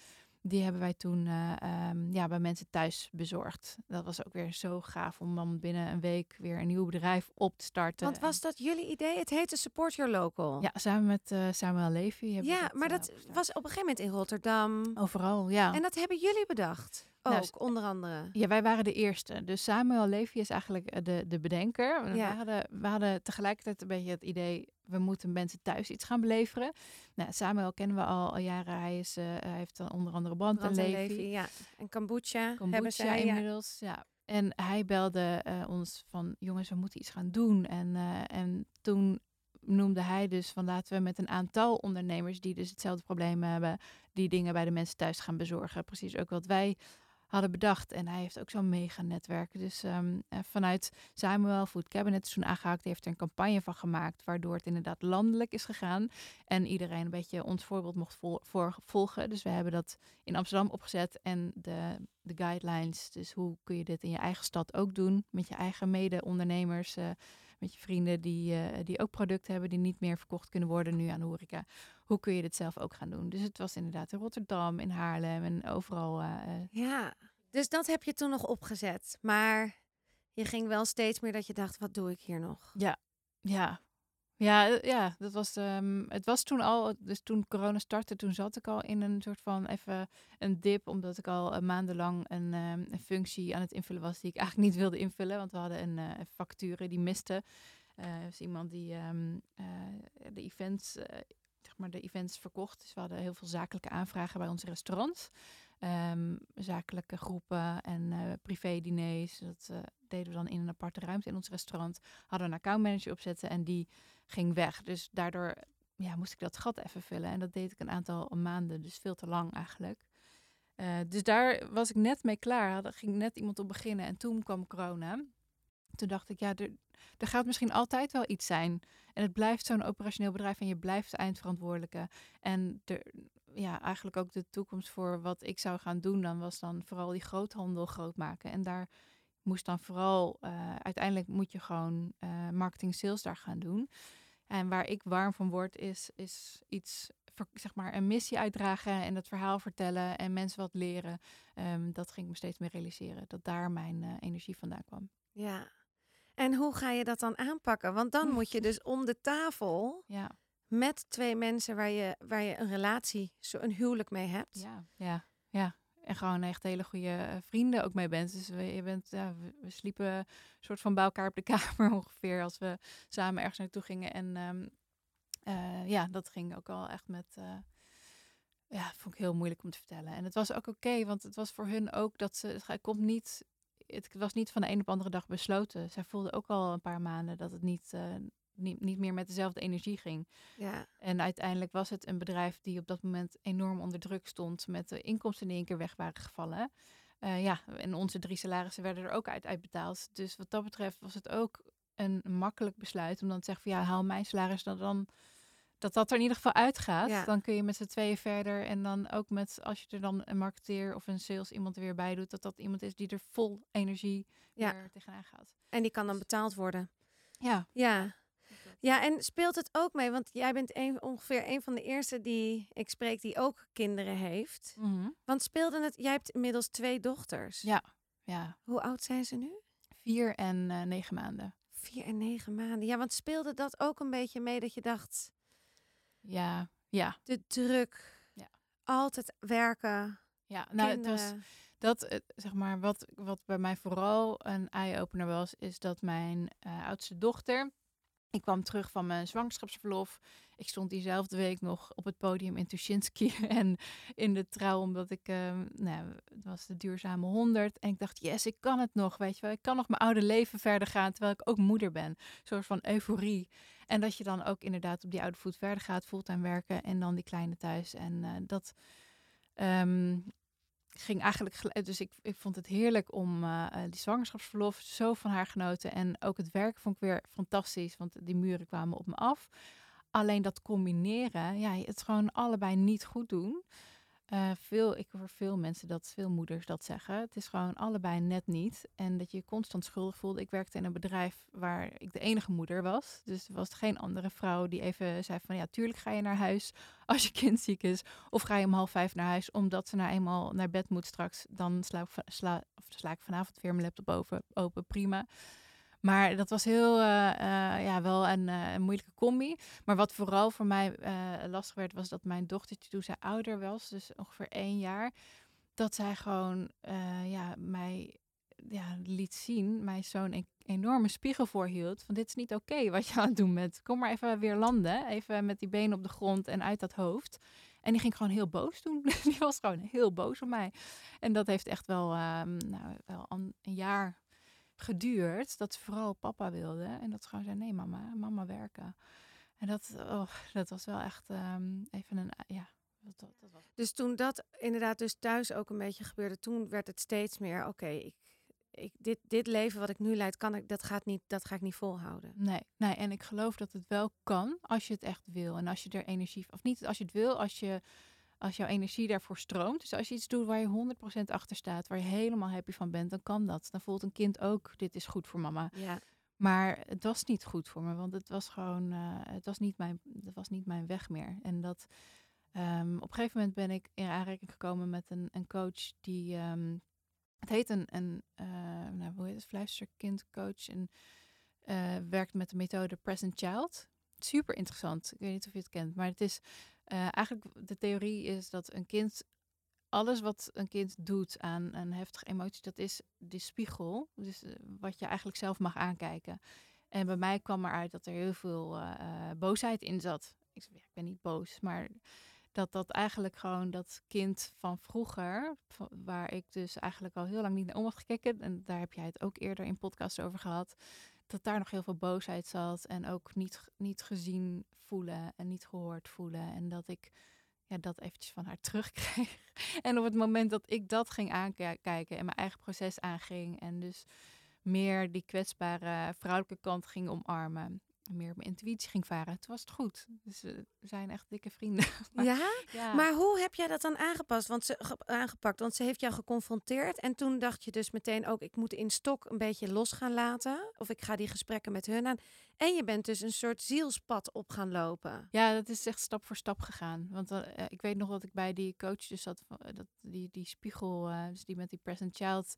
Die hebben wij toen uh, um, ja, bij mensen thuis bezorgd. Dat was ook weer zo gaaf om dan binnen een week weer een nieuw bedrijf op te starten. Want was dat jullie idee? Het heette Support Your Local. Ja, samen met uh, Samuel Levy. Ja, dat, maar dat uh, was op een gegeven moment in Rotterdam. Overal, ja. En dat hebben jullie bedacht? Ook, nou, onder andere. Ja, wij waren de eerste. Dus Samuel Levy is eigenlijk de, de bedenker. Ja. We, hadden, we hadden tegelijkertijd een beetje het idee... we moeten mensen thuis iets gaan beleveren. Nou, Samuel kennen we al, al jaren. Hij, is, uh, hij heeft dan onder andere Brand, Brand en Levy. Ja. En kombucha, kombucha hebben zij, inmiddels, ja. ja. En hij belde uh, ons van... jongens, we moeten iets gaan doen. En, uh, en toen noemde hij dus van laten we met een aantal ondernemers... die dus hetzelfde probleem hebben... die dingen bij de mensen thuis gaan bezorgen. Precies ook wat wij hadden bedacht. En hij heeft ook zo'n mega netwerk. Dus um, vanuit Samuel Food Cabinet is toen aangehaakt. heeft er een campagne van gemaakt. Waardoor het inderdaad landelijk is gegaan. En iedereen een beetje ons voorbeeld mocht vol volgen. Dus we hebben dat in Amsterdam opgezet. En de, de guidelines. Dus hoe kun je dit in je eigen stad ook doen. Met je eigen mede-ondernemers. Uh, met je vrienden die, uh, die ook producten hebben die niet meer verkocht kunnen worden nu aan de horeca. Hoe kun je dit zelf ook gaan doen? Dus het was inderdaad in Rotterdam, in Haarlem en overal. Uh, ja, dus dat heb je toen nog opgezet. Maar je ging wel steeds meer dat je dacht, wat doe ik hier nog? Ja, ja. Ja, ja, dat was. Um, het was toen al. Dus toen corona startte, toen zat ik al in een soort van even een dip, omdat ik al uh, maandenlang een, um, een, functie aan het invullen was die ik eigenlijk niet wilde invullen, want we hadden een uh, factuur die miste. Uh, dus iemand die um, de events, zeg maar de events verkocht. Dus we hadden heel veel zakelijke aanvragen bij onze restaurants. Um, zakelijke groepen en privé-diners. Dat deden we dan in een aparte ruimte in ons restaurant. Hadden we een accountmanager opzetten en die ging weg. Dus daardoor ja, moest ik dat gat even vullen. En dat deed ik een aantal maanden, dus veel te lang eigenlijk. Uh, dus daar was ik net mee klaar. Er ging net iemand op beginnen en toen kwam corona. Toen dacht ik, ja, er, er gaat misschien altijd wel iets zijn. En het blijft zo'n operationeel bedrijf en je blijft de eindverantwoordelijke. En ja, eigenlijk ook de toekomst voor wat ik zou gaan doen, dan was dan vooral die groothandel groot maken. En daar moest dan vooral, uh, uiteindelijk moet je gewoon uh, marketing sales daar gaan doen. En waar ik warm van word, is, is iets, zeg maar, een missie uitdragen en het verhaal vertellen en mensen wat leren. Um, dat ging ik me steeds meer realiseren, dat daar mijn uh, energie vandaan kwam. Ja, en hoe ga je dat dan aanpakken? Want dan moet je dus [laughs] om de tafel ja. met twee mensen waar je, waar je een relatie, zo een huwelijk mee hebt. Ja, ja, ja. En gewoon echt hele goede vrienden ook mee bent. Dus we, je bent, ja, we, sliepen een soort van bij elkaar op de [laughs] kamer ongeveer als we samen ergens naartoe gingen. En um, uh, ja, dat ging ook al echt met. Uh, ja, vond ik heel moeilijk om te vertellen. En het was ook oké, want het was voor hun ook dat ze. Het komt niet het was niet van de een op de andere dag besloten. Zij voelde ook al een paar maanden dat het niet, niet, niet meer met dezelfde energie ging. Ja. En uiteindelijk was het een bedrijf die op dat moment enorm onder druk stond met de inkomsten die een keer weg waren gevallen. Uh, ja, en onze drie salarissen werden er ook uit uitbetaald. Dus wat dat betreft was het ook een makkelijk besluit om dan te zeggen van ja, haal mijn salaris dan dan dat dat er in ieder geval uitgaat. Ja. Dan kun je met z'n tweeën verder. En dan ook met, als je er dan een marketeer of een sales iemand er weer bij doet, dat dat iemand is die er vol energie ja. weer tegenaan gaat. En die kan dan betaald worden. Ja. Ja. Ja, en speelt het ook mee? Want jij bent een, ongeveer een van de eerste die ik spreek die ook kinderen heeft. Mm -hmm. Want speelde het, jij hebt inmiddels twee dochters. Ja, ja. Hoe oud zijn ze nu? Vier en uh, negen maanden. Vier en negen maanden. Ja, want speelde dat ook een beetje mee dat je dacht, Ja, ja. De druk. Ja. Altijd werken. Ja, nou, het was dat, eh, zeg maar, wat, wat bij mij vooral een eye-opener was, is dat mijn eh, oudste dochter. Ik kwam terug van mijn zwangerschapsverlof. Ik stond diezelfde week nog op het podium in Tuschinski [laughs] en in de trouw, omdat ik, eh, nou, het was de duurzame 100. En ik dacht, yes, ik kan het nog, weet je wel. Ik kan nog mijn oude leven verder gaan, terwijl ik ook moeder ben. Een soort van euforie. En dat je dan ook inderdaad op die oude voet verder gaat, fulltime werken en dan die kleine thuis. En eh, dat ehm, ging eigenlijk, dus ik, ik vond het heerlijk om eh, eh, die zwangerschapsverlof zo van haar genoten. En ook het werk vond ik weer fantastisch, want die muren kwamen op me af. Alleen dat combineren, ja, het gewoon allebei niet goed doen. Eh, veel, ik hoor veel mensen dat, veel moeders dat zeggen. Het is gewoon allebei net niet. En dat je je constant schuldig voelde. Ik werkte in een bedrijf waar ik de enige moeder was. Dus er was geen andere vrouw die even zei van... ja, tuurlijk ga je naar huis [laughs] als je kind ziek is. Of ga je om half vijf naar huis omdat ze nou eenmaal naar bed moet straks. Dan sla ik, sla, sla ik vanavond weer mijn laptop open, open prima. Maar dat was heel, eh, eh, ja, wel een, eh, een moeilijke combi. Maar wat vooral voor mij lastig werd, was dat mijn dochtertje toen zij ouder was, dus ongeveer één jaar, dat zij gewoon ja, mij ja, liet zien, mij zo'n e- enorme spiegel voorhield. Van dit is niet oké wat je aan het doen bent. Kom maar even weer landen. Even met die benen op de grond en uit dat hoofd. En die ging gewoon heel boos doen. [laughs] die was gewoon heel boos op mij. En dat heeft echt wel, ehm, nou, wel een jaar geduurd. Dat ze vooral papa wilde. En dat ze gewoon zei, nee mama, mama werken. En dat, oh, dat was wel echt ehm, even een, ja, dat, dat, dat was Dus toen dat inderdaad dus thuis ook een beetje gebeurde, toen werd het steeds meer, oké, ik, ik, dit, dit leven wat ik nu leid, kan ik, dat, gaat niet, dat ga ik niet volhouden. Nee, nee, en ik geloof dat het wel kan als je het echt wil. En als je er energie, of niet als je het wil, als, je, als jouw energie daarvoor stroomt. Dus als je iets doet waar je 100% achter staat, waar je helemaal happy van bent, dan kan dat. Dan voelt een kind ook, dit is goed voor mama. Ja. Maar het was niet goed voor me, want het was gewoon, eh, het was niet mijn, het was niet mijn weg meer. En dat, ehm, op een gegeven moment ben ik in aanraking gekomen met een, een coach die, ehm, het heet een, een eh, nou, hoe heet het, fluisterkindcoach en eh, werkt met de methode Present Child. Super interessant. Ik weet niet of je het kent, maar het is eh, eigenlijk de theorie is dat een kind alles wat een kind doet aan een heftige emotie, dat is de spiegel. Dus eh, wat je eigenlijk zelf mag aankijken. En bij mij kwam eruit dat er heel veel eh, boosheid in zat. Ik, ik ben niet boos, maar dat dat eigenlijk gewoon dat kind van vroeger, waar ik dus eigenlijk al heel lang niet naar om had gekeken, en daar heb jij het ook eerder in podcast over gehad, dat daar nog heel veel boosheid zat en ook niet, niet gezien voelen en niet gehoord voelen. En dat ik ja, dat eventjes van haar [laughs] terugkreeg. En op het moment dat ik dat ging aankijken en mijn eigen proces aanging en dus meer die kwetsbare vrouwelijke kant ging omarmen, meer op mijn intuïtie ging varen, toen was het goed. Dus eh, we zijn echt dikke vrienden. [laughs] Maar- ja? Ja, Maar hoe heb jij dat dan aangepast? Want ze, ge- aangepakt? Want ze heeft jou geconfronteerd en toen dacht je dus meteen ook, ik moet in stok een beetje los gaan laten. Of ik ga die gesprekken met hun aan. En je bent dus een soort zielspad op gaan lopen. Ja, dat is echt stap voor stap gegaan. Want eh, eh, ik weet nog dat ik bij die coach dus zat, dat, die, die spiegel, dus die met die present child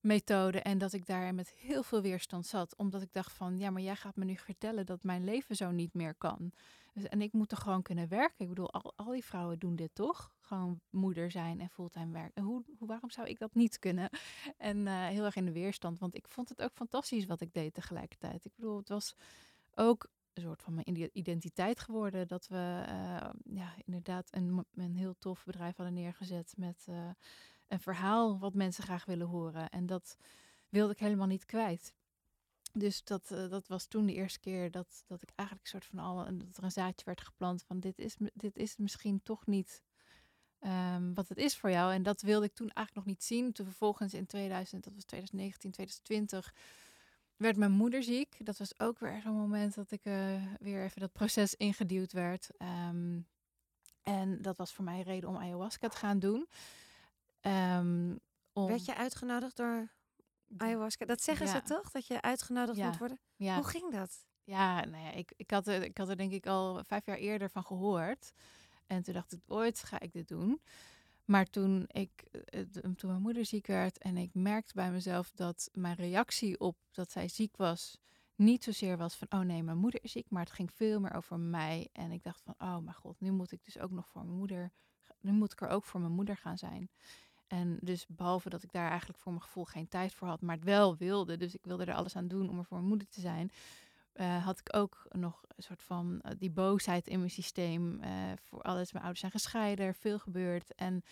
methode. En dat ik daar met heel veel weerstand zat. Omdat ik dacht van, ja, maar jij gaat me nu vertellen dat mijn leven zo niet meer kan. Dus, en ik moet er gewoon kunnen werken. Ik bedoel, al, al die vrouwen doen dit toch? Gewoon moeder zijn en fulltime werken. En hoe, hoe, waarom zou ik dat niet kunnen? [laughs] En eh, heel erg in de weerstand. Want ik vond het ook fantastisch wat ik deed tegelijkertijd. Ik bedoel, het was ook een soort van mijn ide- identiteit geworden. Dat we eh, ja, inderdaad een, een heel tof bedrijf hadden neergezet met eh, een verhaal wat mensen graag willen horen. En dat wilde ik helemaal niet kwijt. Dus dat, eh, dat was toen de eerste keer dat, dat ik eigenlijk soort van al een, dat er een zaadje werd geplant van dit is, dit is misschien toch niet ehm, wat het is voor jou. En dat wilde ik toen eigenlijk nog niet zien. Toen vervolgens in 2000, dat was 2019, 2020, werd mijn moeder ziek. Dat was ook weer zo'n moment dat ik eh, weer even dat proces ingeduwd werd. Ehm, en dat was voor mij een reden om ayahuasca te gaan doen. Om, Werd je uitgenodigd door ayahuasca? Dat zeggen Ja. ze toch? Dat je uitgenodigd Ja. moet worden? Ja, Hoe ging dat? ja nou ja, ik, ik, had er, ik had er denk ik al vijf jaar eerder van gehoord. En toen dacht ik, ooit ga ik dit doen. Maar toen, ik, eh, toen mijn moeder ziek werd en ik merkte bij mezelf dat mijn reactie op dat zij ziek was niet zozeer was van, oh nee, mijn moeder is ziek, maar het ging veel meer over mij. En ik dacht van, oh mijn god, nu moet ik dus ook nog voor mijn moeder, nu moet ik er ook voor mijn moeder gaan zijn. En dus behalve dat ik daar eigenlijk voor mijn gevoel geen tijd voor had, maar het wel wilde, dus ik wilde er alles aan doen om er voor mijn moeder te zijn, uh, had ik ook nog een soort van uh, die boosheid in mijn systeem. Uh, voor alles, mijn ouders zijn gescheiden, er veel gebeurd. En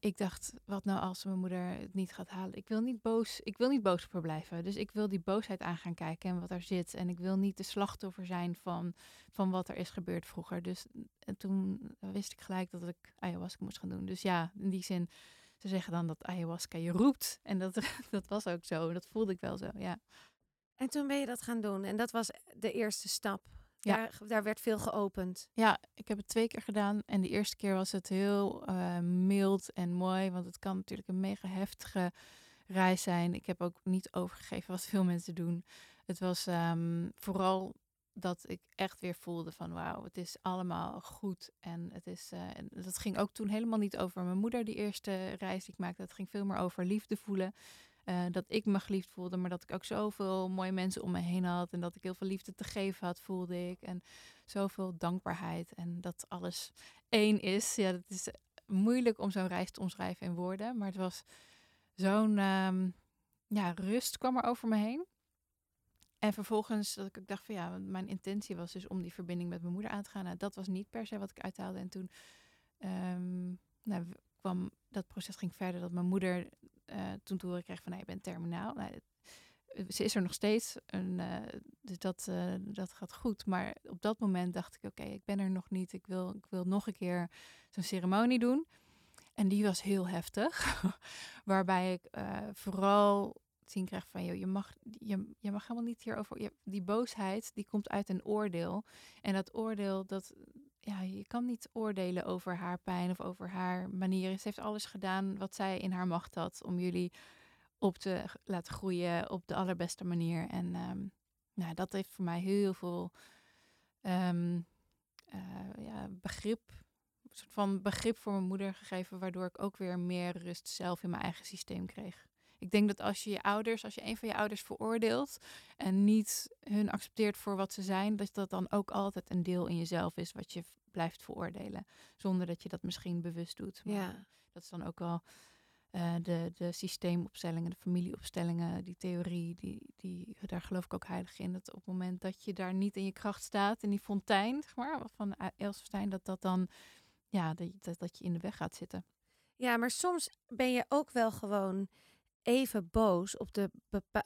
ik dacht, wat nou als mijn moeder het niet gaat halen? Ik wil niet boos, ik wil niet boos blijven. Dus ik wil die boosheid aan gaan kijken en wat er zit. En ik wil niet de slachtoffer zijn van, van wat er is gebeurd vroeger. Dus en toen wist ik gelijk dat ik ayahuasca moest gaan doen. Dus ja, in die zin, ze zeggen dan dat ayahuasca je roept. En dat, [laughs] dat was ook zo. Dat voelde ik wel zo, ja. En toen ben je dat gaan doen. En dat was de eerste stap. Ja. Daar, daar werd veel geopend. Ja, ik heb het twee keer gedaan. En de eerste keer was het heel uh, mild en mooi. Want het kan natuurlijk een mega heftige reis zijn. Ik heb ook niet overgegeven wat veel mensen doen. Het was um, vooral dat ik echt weer voelde van wauw, het is allemaal goed. En het is, uh, en dat ging ook toen helemaal niet over mijn moeder, die eerste reis die ik maakte. Het ging veel meer over liefde voelen. Uh, dat ik me geliefd voelde, maar dat ik ook zoveel mooie mensen om me heen had. En dat ik heel veel liefde te geven had, voelde ik. En zoveel dankbaarheid. En dat alles één is. Ja, het is moeilijk om zo'n reis te omschrijven in woorden. Maar het was zo'n um, ja, rust kwam er over me heen. En vervolgens dat ik dacht van ja, mijn intentie was dus om die verbinding met mijn moeder aan te gaan. Nou, dat was niet per se wat ik uithaalde. En toen um, nou, kwam dat proces ging verder dat mijn moeder uh, toen te horen kreeg van je bent terminaal. Nou, ze is er nog steeds. En, uh, dus dat, dat gaat goed. Maar op dat moment dacht ik, oké, ik ben er nog niet. Ik wil, ik wil nog een keer zo'n ceremonie doen. En die was heel heftig. [laughs] Waarbij ik vooral zien krijg van, joh, je, mag, je, je mag helemaal niet hierover... Je, die boosheid, die komt uit een oordeel. En dat oordeel, dat, ja, je kan niet oordelen over haar pijn of over haar manieren. Ze heeft alles gedaan wat zij in haar macht had om jullie op te laten groeien op de allerbeste manier. En um, nou, dat heeft voor mij heel veel um, uh, ja, begrip, een soort van begrip voor mijn moeder gegeven, waardoor ik ook weer meer rust zelf in mijn eigen systeem kreeg. Ik denk dat als je je ouders, als je een van je ouders veroordeelt en niet hun accepteert voor wat ze zijn, dat dat dan ook altijd een deel in jezelf is wat je blijft veroordelen. Zonder dat je dat misschien bewust doet. Maar ja. Dat is dan ook wel uh, de, de systeemopstellingen, de familieopstellingen, die theorie, die, die, daar geloof ik ook heilig in. Dat op het moment dat je daar niet in je kracht staat, in die fontein, zeg maar, van Elsenstein, dat dat dan, ja, dat, dat je in de weg gaat zitten. Ja, maar soms ben je ook wel gewoon even boos op de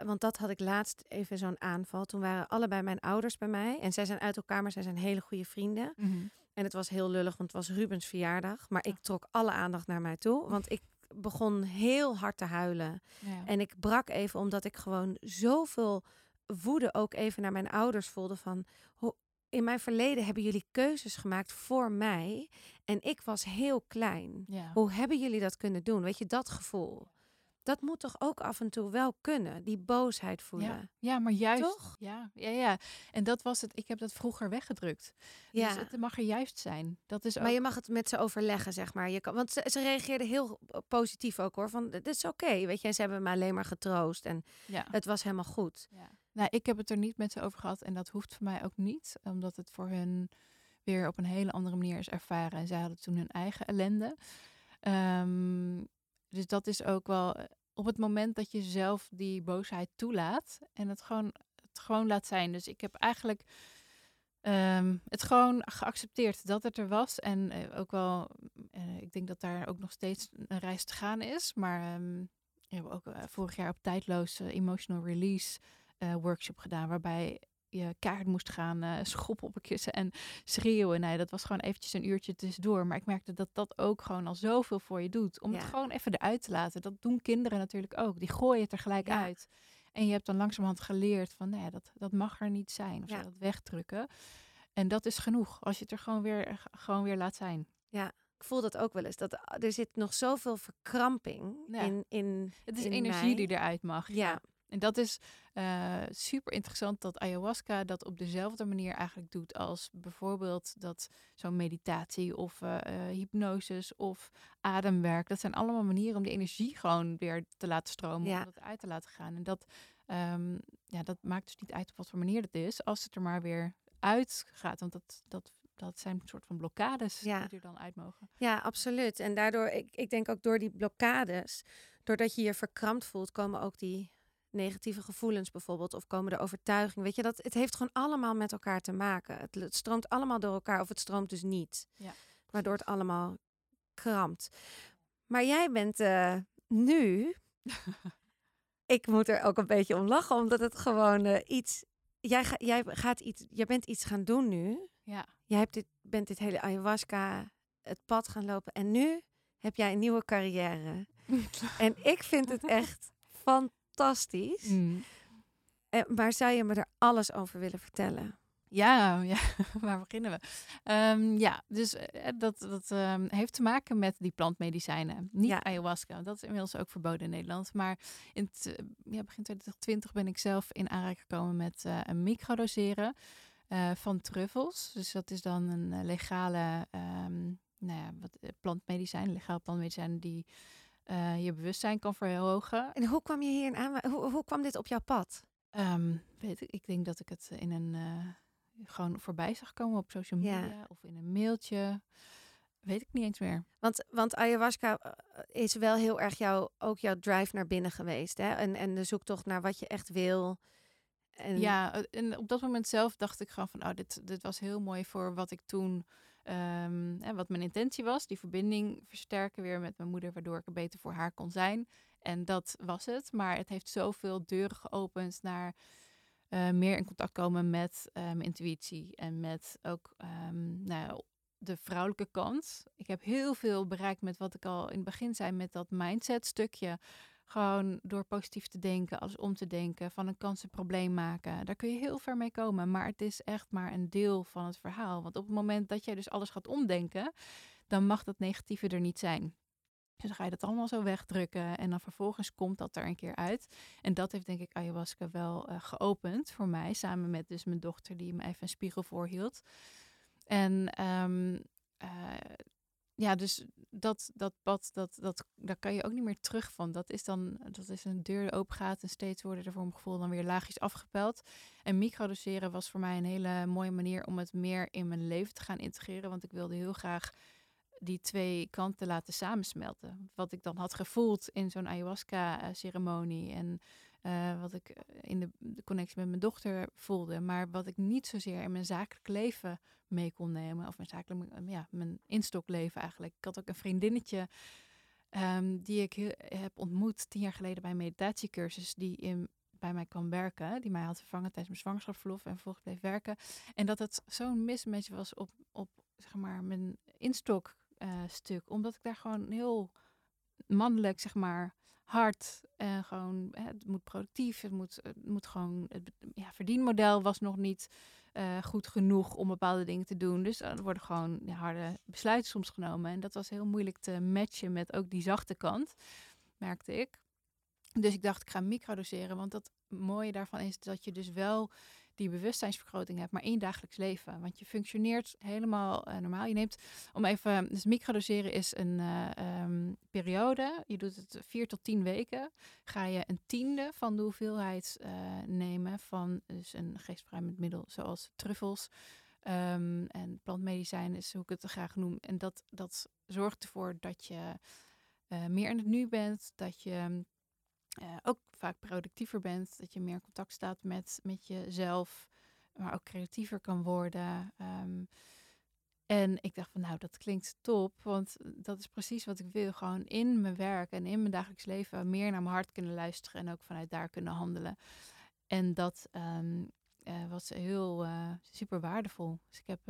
want dat had ik laatst even zo'n aanval. Toen waren allebei mijn ouders bij mij en zij zijn uit elkaar, maar zij zijn hele goede vrienden. Mhm. En het was heel lullig, want het was Rubens verjaardag, maar ik trok alle aandacht naar mij toe, want ik begon heel hard te huilen. Ja. En ik brak even omdat ik gewoon zoveel woede ook even naar mijn ouders voelde van in mijn verleden hebben jullie keuzes gemaakt voor mij en ik was heel klein. Ja. Hoe hebben jullie dat kunnen doen? Weet je dat gevoel? Dat moet toch ook af en toe wel kunnen, die boosheid voelen. Ja, ja maar juist. Toch? Ja, ja, ja. En dat was het. Ik heb dat vroeger weggedrukt. Dus ja. Dus het mag er juist zijn. Dat is ook... Maar je mag het met ze overleggen, zeg maar. Je kan, want ze, ze reageerden heel positief ook hoor. Van, dit is oké, weet je. En ze hebben me alleen maar getroost. En ja. het was helemaal goed. Ja. Nou, ik heb het er niet met ze over gehad. En dat hoeft voor mij ook niet. Omdat het voor hun weer op een hele andere manier is ervaren. En zij hadden toen hun eigen ellende. Um, dus dat is ook wel eh, op het moment dat je zelf die boosheid toelaat en het gewoon, het gewoon laat zijn. Dus ik heb eigenlijk ehm, het gewoon geaccepteerd dat het er was. En uh, ook wel, uh, ik denk dat daar ook nog steeds een reis te gaan is. Maar um, we hebben ook vorig jaar op tijdloos emotional release workshop gedaan. Waarbij je kaart moest gaan uh, schoppen op een kussen en schreeuwen. Nee, dat was gewoon eventjes een uurtje tussendoor. Maar ik merkte dat dat ook gewoon al zoveel voor je doet. Om het gewoon even eruit te laten. Dat doen kinderen natuurlijk ook. Die gooien het er gelijk uit. En je hebt dan langzamerhand geleerd van, nee, dat, dat mag er niet zijn. Of ja. dat wegdrukken. En dat is genoeg. Als je het er gewoon weer, gewoon weer laat zijn. Ja, ik voel dat ook wel eens. Dat er zit nog zoveel verkramping in, in. Het is energie die eruit mag. Ja. En dat is uh, super interessant dat ayahuasca dat op dezelfde manier eigenlijk doet als bijvoorbeeld dat zo'n meditatie of uh, hypnosis of ademwerk. Dat zijn allemaal manieren om die energie gewoon weer te laten stromen, om dat uit te laten gaan. En dat ehm, ja, dat maakt dus niet uit op wat voor manier het is, als het er maar weer uit gaat. Want dat, dat, dat zijn een soort van blokkades Ja. die er dan uit mogen. Ja, absoluut. En daardoor, ik, ik denk ook door die blokkades, doordat je je verkrampt voelt, komen ook die negatieve gevoelens bijvoorbeeld, of komen de overtuigingen. Weet je, dat het heeft gewoon allemaal met elkaar te maken. Het, het stroomt allemaal door elkaar, of het stroomt dus niet. Ja, Waardoor het allemaal krampt. Maar jij bent eh, nu. [laughs] ik moet er ook een beetje om lachen, omdat het gewoon eh, iets. Jij, ga, jij, gaat iets, jij bent iets gaan doen nu. Ja, Jij hebt dit, bent dit hele ayahuasca het pad gaan lopen. En nu heb jij een nieuwe carrière. [laughs] En ik vind het echt fantastisch. [laughs] Mm. Eh, maar zou je me er alles over willen vertellen? Ja, [laughs] ja, waar beginnen we? Ehm, ja, dus eh, dat, dat ehm, heeft te maken met die plantmedicijnen. Niet Ja. ayahuasca, dat is inmiddels ook verboden in Nederland. Maar in eh, ja, begin 2020 ben ik zelf in aanraking gekomen met eh, een microdoseren eh, van truffels. Dus dat is dan een eh, legale ehm, nou ja, wat, eh, plantmedicijn, legaal plantmedicijn die eh, je bewustzijn kan verhogen. En hoe kwam je hier aan? Hoe, hoe kwam dit op jouw pad? Ehm, weet ik, ik denk dat ik het in een eh, gewoon voorbij zag komen op social Ja. media of in een mailtje. Weet ik niet eens meer. Want, want ayahuasca eh, is wel heel erg jouw, ook jouw drive naar binnen geweest. Hè? En, en de zoektocht naar wat je echt wil. En, Ja, en op dat moment zelf dacht ik gewoon van, oh, dit, dit was heel mooi voor wat ik toen, ehm, wat mijn intentie was. Die verbinding versterken weer met mijn moeder, waardoor ik er beter voor haar kon zijn. En dat was het. Maar het heeft zoveel deuren geopend naar eh, meer in contact komen met mijn intuïtie. En met ook ehm, nou de vrouwelijke kant. Ik heb heel veel bereikt met wat ik al in het begin zei, met dat mindset stukje. Gewoon door positief te denken, alles om te denken, van een kans een probleem maken. Daar kun je heel ver mee komen. Maar het is echt maar een deel van het verhaal. Want op het moment dat jij dus alles gaat omdenken, dan mag dat negatieve er niet zijn. Dus dan ga je dat allemaal zo wegdrukken en dan vervolgens komt dat er een keer uit. En dat heeft denk ik ayahuasca wel eh, geopend voor mij, samen met dus mijn dochter die me even een spiegel voorhield. En eh, ja, dus dat, dat pad, dat, dat, daar kan je ook niet meer terug van. Dat is dan, dat is een deur die open gaat en steeds worden er voor mijn gevoel dan weer laagjes afgepeld. En microdoseren was voor mij een hele mooie manier om het meer in mijn leven te gaan integreren. Want ik wilde heel graag die twee kanten laten samensmelten. Wat ik dan had gevoeld in zo'n ayahuasca-ceremonie en eh, wat ik eh, in de, connectie met mijn dochter voelde, maar wat ik niet zozeer in mijn zakelijk leven mee kon nemen, of mijn zakelijk, ja, mijn instokleven eigenlijk. Ik had ook een vriendinnetje ehm, die ik heb ontmoet tien jaar geleden bij een meditatiecursus, die in, bij mij kwam werken, die mij had vervangen tijdens mijn zwangerschapsverlof en vervolgens bleef werken. En dat het zo'n mismatch was op, op zeg maar, mijn instok eh, stuk. Omdat ik daar gewoon heel mannelijk, zeg maar, hard en gewoon, het moet productief, het moet, het moet gewoon, het ja, verdienmodel was nog niet eh, goed genoeg om bepaalde dingen te doen. Dus er worden gewoon harde besluiten soms genomen. En dat was heel moeilijk te matchen met ook die zachte kant, merkte ik. Dus ik dacht, ik ga microdoseren, want dat mooie daarvan is dat je dus wel die bewustzijnsvergroting hebt, maar in dagelijks leven. Want je functioneert helemaal eh, normaal. Je neemt, om even, dus microdoseren is een eh, ehm, periode. Je doet het vier tot tien weken. Ga je een tiende van de hoeveelheid eh, nemen van dus een geestverruimend middel, zoals truffels. ehm, en plantmedicijn is hoe ik het graag noem. En dat, dat zorgt ervoor dat je meer in het nu bent, dat je eh, ook vaak productiever bent, dat je meer contact staat met, met jezelf, maar ook creatiever kan worden. Ehm, en ik dacht van nou, dat klinkt top, want dat is precies wat ik wil. Gewoon in mijn werk en in mijn dagelijks leven meer naar mijn hart kunnen luisteren en ook vanuit daar kunnen handelen. En dat ehm, eh, was heel eh, super waardevol. Dus ik heb,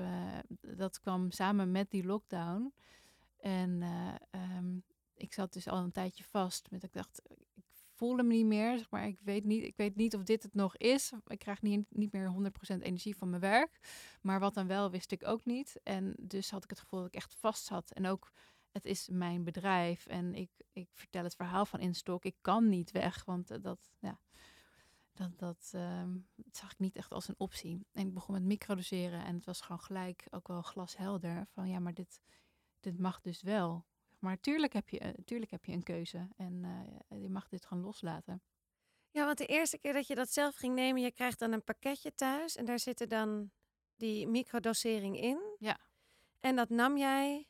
dat kwam samen met die lockdown. En eh, ehm, ik zat dus al een tijdje vast. Met ik dacht, voelde me niet meer. Zeg maar ik weet niet, ik weet niet of dit het nog is. Ik krijg niet, niet meer 100% energie van mijn werk. Maar wat dan wel, wist ik ook niet. En dus had ik het gevoel dat ik echt vast zat. En ook, het is mijn bedrijf. En ik, ik vertel het verhaal van Instok. Ik kan niet weg, want eh, dat, ja, dat, dat, ehm, dat zag ik niet echt als een optie. En ik begon met microdoseren. En het was gewoon gelijk ook wel glashelder. Van ja, maar dit, dit mag dus wel. Maar tuurlijk heb je, eh, tuurlijk heb je een keuze. En eh, je mag dit gewoon loslaten. Ja, want de eerste keer dat je dat zelf ging nemen, je krijgt dan een pakketje thuis en daar zitten dan die microdosering in. Ja. En dat nam jij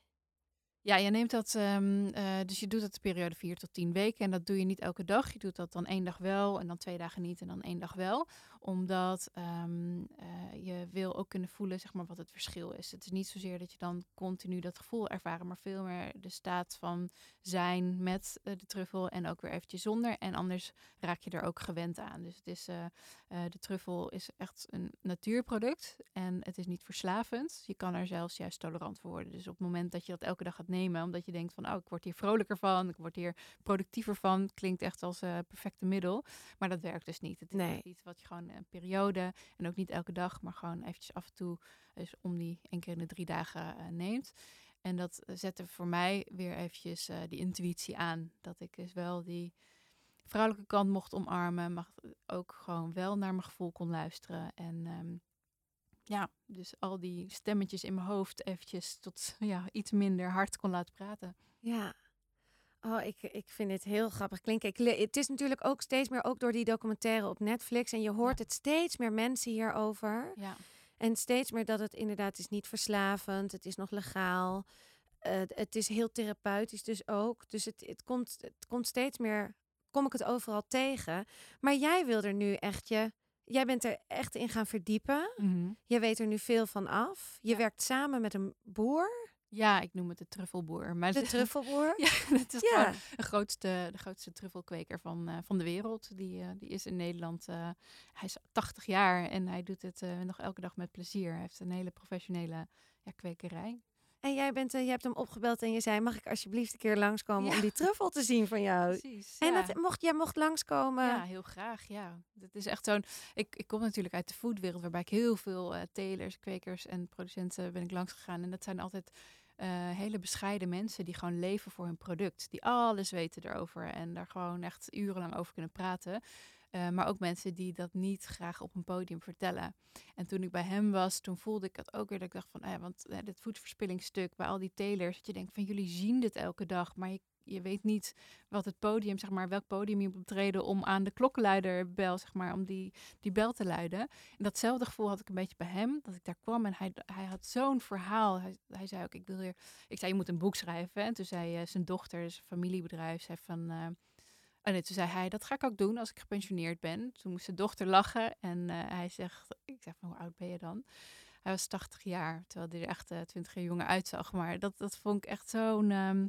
Ja, je neemt dat, ehm, eh, dus je doet dat de periode 4 tot 10 weken. En dat doe je niet elke dag. Je doet dat dan één dag wel en dan twee dagen niet en dan één dag wel. Omdat ehm, eh, je wil ook kunnen voelen zeg maar, wat het verschil is. Het is niet zozeer dat je dan continu dat gevoel ervaren, maar veel meer de staat van zijn met eh, de truffel en ook weer eventjes zonder. En anders raak je er ook gewend aan. Dus het is, de truffel is echt een natuurproduct en het is niet verslavend. Je kan er zelfs juist tolerant voor worden. Dus op het moment dat je dat elke dag gaat nemen, omdat je denkt van, oh, ik word hier vrolijker van, ik word hier productiever van, klinkt echt als een perfecte middel. Maar dat werkt dus niet. Het is Nee. iets wat je gewoon een periode en ook niet elke dag, maar gewoon eventjes af en toe, dus om die één keer in de drie dagen eh, neemt. En dat eh, zette voor mij weer eventjes eh, die intuïtie aan. Dat ik dus wel die vrouwelijke kant mocht omarmen, maar ook gewoon wel naar mijn gevoel kon luisteren. En ehm, ja, dus al die stemmetjes in mijn hoofd eventjes tot [laughs] ja, iets minder hard kon laten praten. Ja. Oh, ik, ik vind dit heel grappig klinken. Ik, het is natuurlijk ook steeds meer, ook door die documentaire op Netflix. En je hoort het steeds meer mensen hierover. Ja, En steeds meer dat het inderdaad is niet verslavend. Het is nog legaal. Eh, het is heel therapeutisch dus ook. Dus het, het, komt, het komt steeds meer, kom ik het overal tegen. Maar jij wil er nu echt je... Jij bent er echt in gaan verdiepen. Je weet er nu veel van af. Je Ja. werkt samen met een boer, ja ik noem het de truffelboer. Maar de [laughs] truffelboer. Ja, [laughs] het is Ja. de grootste, de grootste truffelkweker van, eh, van de wereld. Die, eh, die is in Nederland. eh, hij is 80 jaar en hij doet het nog elke dag met plezier. Hij heeft een hele professionele ja, kwekerij. En jij, bent, eh, jij hebt hem opgebeld en je zei: Mag ik alsjeblieft een keer langskomen Ja. om die truffel te zien van [laughs] jou? Precies. En ja. dat, mocht, jij mocht langskomen. Ja, heel graag. Ja, het is echt zo'n. Ik, ik kom natuurlijk uit de foodwereld, waarbij ik heel veel eh, telers, kwekers en producenten ben ik langs gegaan. En dat zijn altijd eh, hele bescheiden mensen die gewoon leven voor hun product, die alles weten erover en daar gewoon echt urenlang over kunnen praten. Eh, maar ook mensen die dat niet graag op een podium vertellen. En toen ik bij hem was, toen voelde ik het ook weer dat ik dacht van, eh, want eh, dit voedselverspillingsstuk bij al die telers, dat je denkt van jullie zien dit elke dag, maar je, je weet niet wat het podium, zeg maar, welk podium je moet betreden om aan de klokkenluiderbel, zeg maar, om die, die bel te luiden. En datzelfde gevoel had ik een beetje bij hem, dat ik daar kwam en hij, hij had zo'n verhaal. Hij, hij zei ook, ik wil hier, ik zei, je moet een boek schrijven. En toen zei eh, zijn dochter, een familiebedrijf, zei van, eh, oh nee, toen zei hij, dat ga ik ook doen als ik gepensioneerd ben. Toen moest zijn dochter lachen en eh, hij zegt, ik zeg van, hoe oud ben je dan? Hij was 80 jaar, terwijl hij er echt eh, 20 jaar jonger uitzag. Maar dat, dat vond ik echt zo'n ehm,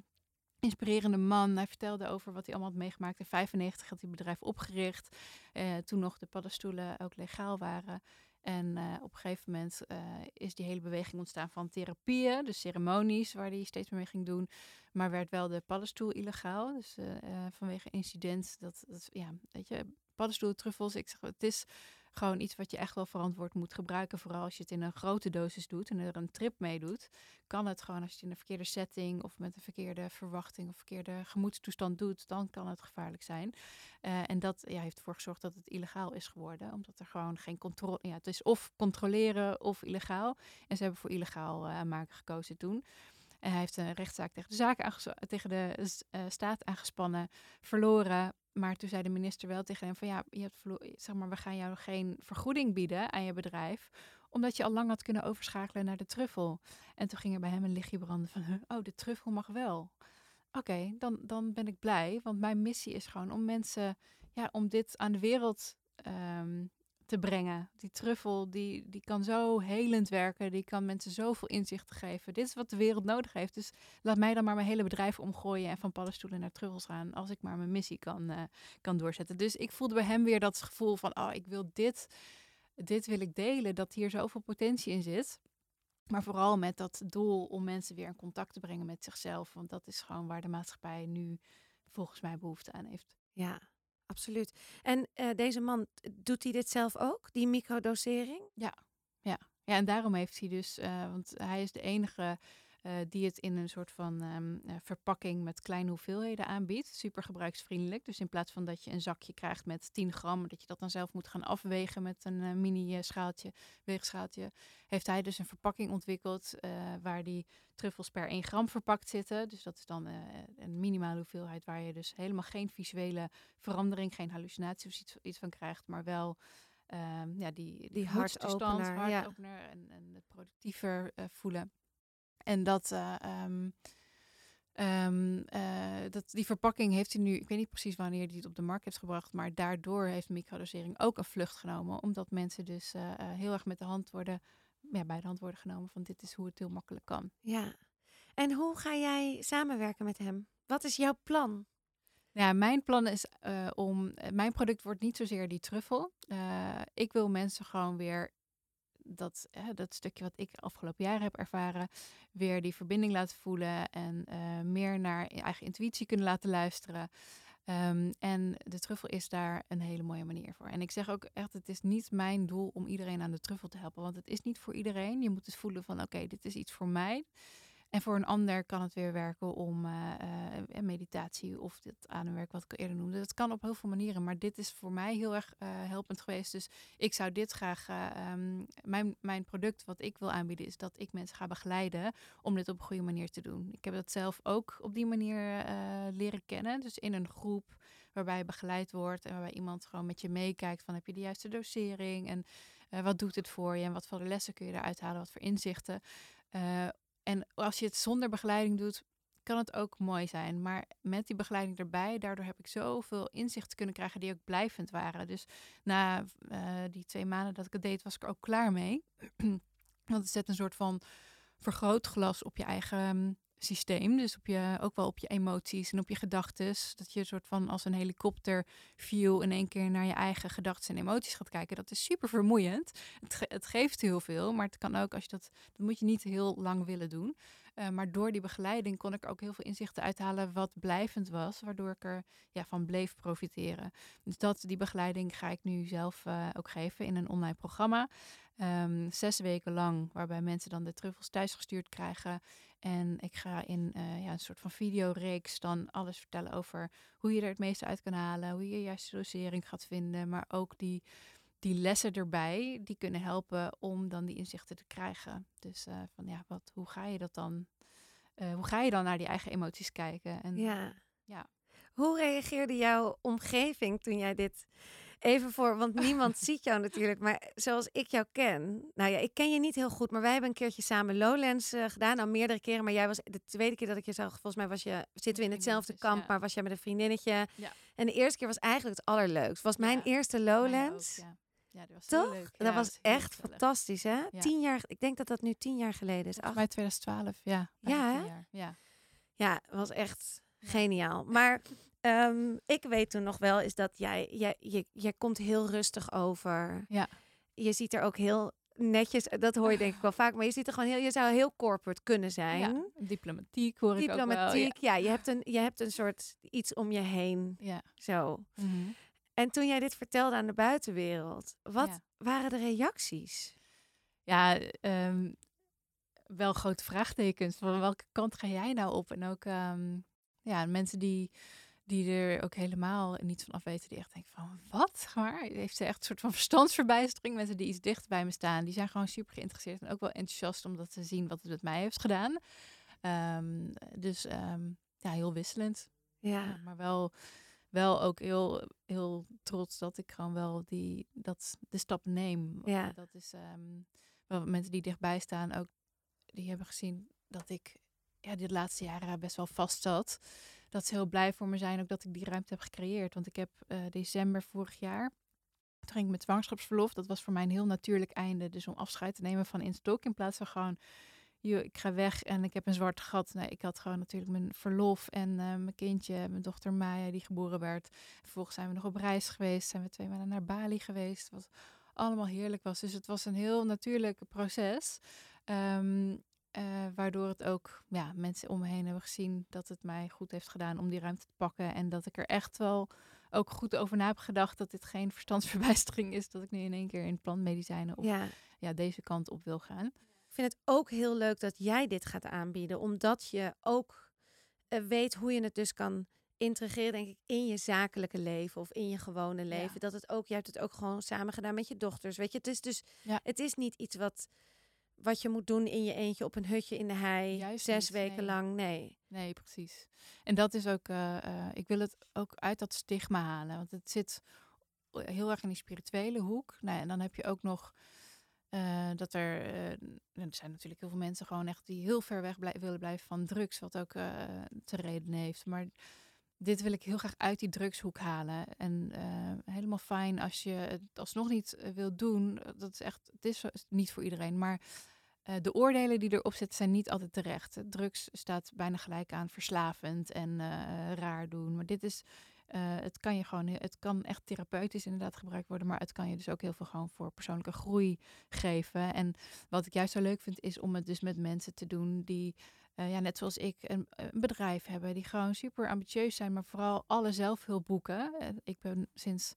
inspirerende man. Hij vertelde over wat hij allemaal had meegemaakt. In 95 had hij het bedrijf opgericht. Eh, toen nog de paddenstoelen ook legaal waren. En eh, op een gegeven moment eh, is die hele beweging ontstaan van therapieën, dus ceremonies waar hij steeds meer mee ging doen. Maar werd wel de paddenstoel illegaal. Dus eh, vanwege incident, dat, dat, ja, weet je, paddenstoeltruffels. Ik zeg, het is gewoon iets wat je echt wel verantwoord moet gebruiken. Vooral als je het in een grote dosis doet en er een trip mee doet. Kan het gewoon als je het in een verkeerde setting of met een verkeerde verwachting of verkeerde gemoedstoestand doet, dan kan het gevaarlijk zijn. Eh, en dat heeft ervoor gezorgd dat het illegaal is geworden. Omdat er gewoon geen controle. Ja, het is of controleren of illegaal. En ze hebben voor illegaal eh, maken gekozen toen. Hij heeft een rechtszaak tegen de, zaak tegen de eh, staat aangespannen, verloren. Maar toen zei de minister wel tegen hem van ja, je hebt zeg maar, we gaan jou geen vergoeding bieden aan je bedrijf, omdat je al lang had kunnen overschakelen naar de truffel. En toen ging er bij hem een lichtje branden van, oh, de truffel mag wel. Oké, dan, dan ben ik blij, want mijn missie is gewoon om mensen, ja, om dit aan de wereld ehm, te brengen. Die truffel, die, die kan zo helend werken, die kan mensen zoveel inzichten geven. Dit is wat de wereld nodig heeft. Dus laat mij dan maar mijn hele bedrijf omgooien en van paddenstoelen naar truffels gaan, als ik maar mijn missie kan, eh, kan doorzetten. Dus ik voelde bij hem weer dat gevoel van, oh, ik wil dit, dit wil ik delen, dat hier zoveel potentie in zit. Maar vooral met dat doel om mensen weer in contact te brengen met zichzelf. Want dat is gewoon waar de maatschappij nu volgens mij behoefte aan heeft. Ja, absoluut. En eh, deze man, doet hij dit zelf ook, die microdosering? Ja, en daarom heeft hij dus, eh, want hij is de enige eh, die het in een soort van ehm, eh, verpakking met kleine hoeveelheden aanbiedt. Super gebruiksvriendelijk. Dus in plaats van dat je een zakje krijgt met 10 gram, dat je dat dan zelf moet gaan afwegen met een uh, mini schaaltje, weegschaaltje, heeft hij dus een verpakking ontwikkeld waar die truffels per 1 gram verpakt zitten. Dus dat is dan een minimale hoeveelheid waar je dus helemaal geen visuele verandering, geen hallucinatie of iets, iets van krijgt, maar wel um, ja, die, die, die hartopener, hartopener ja. en, en het productiever uh, voelen. En dat, uh, um, um, uh, dat, die verpakking heeft hij nu, ik weet niet precies wanneer hij het op de markt heeft gebracht, maar daardoor heeft microdosering ook een vlucht genomen. Omdat mensen dus heel erg met de hand worden, ja, bij de hand worden genomen van dit is hoe het heel makkelijk kan. Ja. En hoe ga jij samenwerken met hem? Wat is jouw plan? Ja, mijn plan is om. Eh, mijn product wordt niet zozeer die truffel. Ik wil mensen gewoon weer dat, uh, dat stukje wat ik afgelopen jaren heb ervaren, weer die verbinding laten voelen en meer naar eigen intuïtie kunnen laten luisteren. Um, en de truffel is daar een hele mooie manier voor. En ik zeg ook echt, het is niet mijn doel om iedereen aan de truffel te helpen, want het is niet voor iedereen. Je moet het voelen van, oké, dit is iets voor mij. En voor een ander kan het weer werken om uh, uh, meditatie of dit ademwerk, wat ik eerder noemde. Dat kan op heel veel manieren, maar dit is voor mij heel erg helpend geweest. Dus ik zou dit graag, um, mijn, mijn product wat ik wil aanbieden, is dat ik mensen ga begeleiden om dit op een goede manier te doen. Ik heb dat zelf ook op die manier leren kennen. Dus in een groep waarbij je begeleid wordt en waarbij iemand gewoon met je meekijkt van heb je de juiste dosering en wat doet het voor je en wat voor lessen kun je eruit halen, wat voor inzichten. En als je het zonder begeleiding doet, kan het ook mooi zijn. Maar met die begeleiding erbij, daardoor heb ik zoveel inzichten kunnen krijgen die ook blijvend waren. Dus na uh, die twee maanden dat ik het deed, was ik er ook klaar mee. [clears throat] Want het zet een soort van vergrootglas op je eigen mm, systeem. Dus op je, ook wel op je emoties en op je gedachten. Dat je een soort van als een helikopter view in één keer naar je eigen gedachten en emoties gaat kijken. Dat is super vermoeiend. Het, het geeft heel veel, maar het kan ook als je dat, dat moet je niet heel lang willen doen. Uh, maar door die begeleiding kon ik ook heel veel inzichten uithalen wat blijvend was, waardoor ik er ja, van bleef profiteren. Dus dat, die begeleiding ga ik nu zelf uh, ook geven in een online programma. Um, zes weken lang, waarbij mensen dan de truffels thuisgestuurd krijgen. En ik ga in uh, ja, een soort van videoreeks dan alles vertellen over hoe je er het meeste uit kan halen, hoe je juiste dosering gaat vinden, maar ook die, die lessen erbij die kunnen helpen om dan die inzichten te krijgen. Dus uh, van ja, wat, hoe ga je dat dan? Uh, hoe ga je dan naar die eigen emoties kijken? En, ja. ja. Hoe reageerde jouw omgeving toen jij dit even voor, want niemand [laughs] ziet jou natuurlijk, maar zoals ik jou ken, nou ja, ik ken je niet heel goed, maar wij hebben een keertje samen Lowlands uh, gedaan, al meerdere keren, maar jij was de tweede keer dat ik je zag, volgens mij was je, zitten we in hetzelfde kamp, maar was jij met een vriendinnetje. Ja. En de eerste keer was eigenlijk het allerleukst. Was mijn eerste Lowlands. ja. Ja, dat was Toch? Leuk. dat was echt fantastisch, hè? Tien jaar, ik denk dat dat nu tien jaar geleden is. Bij 2012, ja. Ja, ja. Ja, was echt geniaal. Maar [laughs] um, ik weet toen nog wel, is dat jij, jij, je, jij komt heel rustig over. Ja. Je ziet er ook heel netjes, dat hoor je denk ik wel vaak, maar je ziet er gewoon heel, je zou heel corporate kunnen zijn. Ja, diplomatiek hoor ik Diplomatiek, ja. ja. je hebt een, je hebt een soort iets om je heen. Ja. Zo. Mm -hmm. En toen jij dit vertelde aan de buitenwereld, wat waren de reacties? Ja, um, wel grote vraagtekens. Van welke kant ga jij nou op? En ook um, ja, mensen die, die er ook helemaal niet van af weten, die echt denken van wat? Maar heeft ze echt een soort van verstandsverbijstering. Mensen die iets dicht bij me staan, die zijn gewoon super geïnteresseerd en ook wel enthousiast omdat ze zien wat het met mij heeft gedaan. Um, dus ja, heel wisselend. Ja. maar wel wel ook heel, heel trots dat ik gewoon wel die, dat, de stap neem. Ja. Dat is um, wel mensen die dichtbij staan ook, die hebben gezien dat ik ja, dit laatste jaren best wel vast zat. Dat ze heel blij voor me zijn ook dat ik die ruimte heb gecreëerd. Want ik heb uh, december vorig jaar, toen ging ik met zwangerschapsverlof. Dat was voor mij een heel natuurlijk einde. Dus om afscheid te nemen van in stok in plaats van gewoon ik ga weg en ik heb een zwart gat. Nee, ik had gewoon natuurlijk mijn verlof en uh, mijn kindje, mijn dochter Maya, die geboren werd. Vervolgens zijn we nog op reis geweest, zijn we twee maanden naar Bali geweest. Wat allemaal heerlijk was. Dus het was een heel natuurlijk proces. Um, uh, waardoor het ook ja, mensen om me heen hebben gezien dat het mij goed heeft gedaan om die ruimte te pakken. En dat ik er echt wel ook goed over na heb gedacht dat dit geen [laughs] verstandsverbijstering is. Dat ik nu in één keer in plantmedicijnen of ja. ja. deze kant op wil gaan. Ik vind het ook heel leuk dat jij dit gaat aanbieden, omdat je ook eh, weet hoe je het dus kan integreren, denk ik, in je zakelijke leven of in je gewone leven. Dat het ook, je hebt het ook gewoon samen gedaan met je dochters. Weet je, het is dus, Ja. het is niet iets wat, wat je moet doen in je eentje op een hutje in de hei, Juist zes niet, weken nee. lang. Nee. Nee, precies. En dat is ook, eh, eh, ik wil het ook uit dat stigma halen. Want het zit heel erg in die spirituele hoek. Nou, en dan heb je ook nog eh, dat er, er zijn natuurlijk heel veel mensen gewoon echt die heel ver weg blij- willen blijven van drugs. Wat ook te reden heeft. Maar dit wil ik heel graag uit die drugshoek halen. En eh, helemaal fijn als je het alsnog niet eh, wilt doen. Dat is echt, het is niet voor iedereen. Maar eh, de oordelen die erop zitten zijn niet altijd terecht. Drugs staat bijna gelijk aan verslavend en eh, raar doen. Maar dit is, eh, het kan je gewoon, het kan echt therapeutisch inderdaad gebruikt worden. Maar het kan je dus ook heel veel gewoon voor persoonlijke groei geven. En wat ik juist zo leuk vind, is om het dus met mensen te doen die, eh, ja, net zoals ik, een, een bedrijf hebben. Die gewoon super ambitieus zijn, maar vooral alle zelfhulp boeken. Eh, ik ben sinds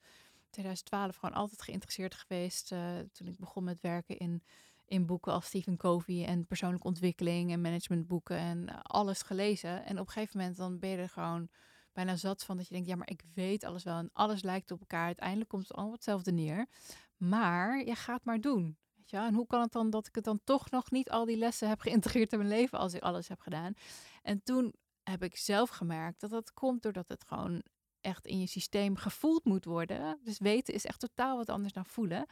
2012 gewoon altijd geïnteresseerd geweest. eh, toen ik begon met werken in in boeken als Stephen Covey en persoonlijke ontwikkeling en managementboeken en eh, alles gelezen. En op een gegeven moment dan ben je er gewoon bijna zat van dat je denkt, ja, maar ik weet alles wel en alles lijkt op elkaar. Uiteindelijk komt het allemaal hetzelfde neer. Maar je gaat maar doen. Wel? En hoe kan het dan dat ik het dan toch nog niet al die lessen heb geïntegreerd in mijn leven als ik alles heb gedaan? En toen heb ik zelf gemerkt dat dat komt doordat het gewoon echt in je systeem gevoeld moet worden. Dus weten is echt totaal wat anders dan voelen.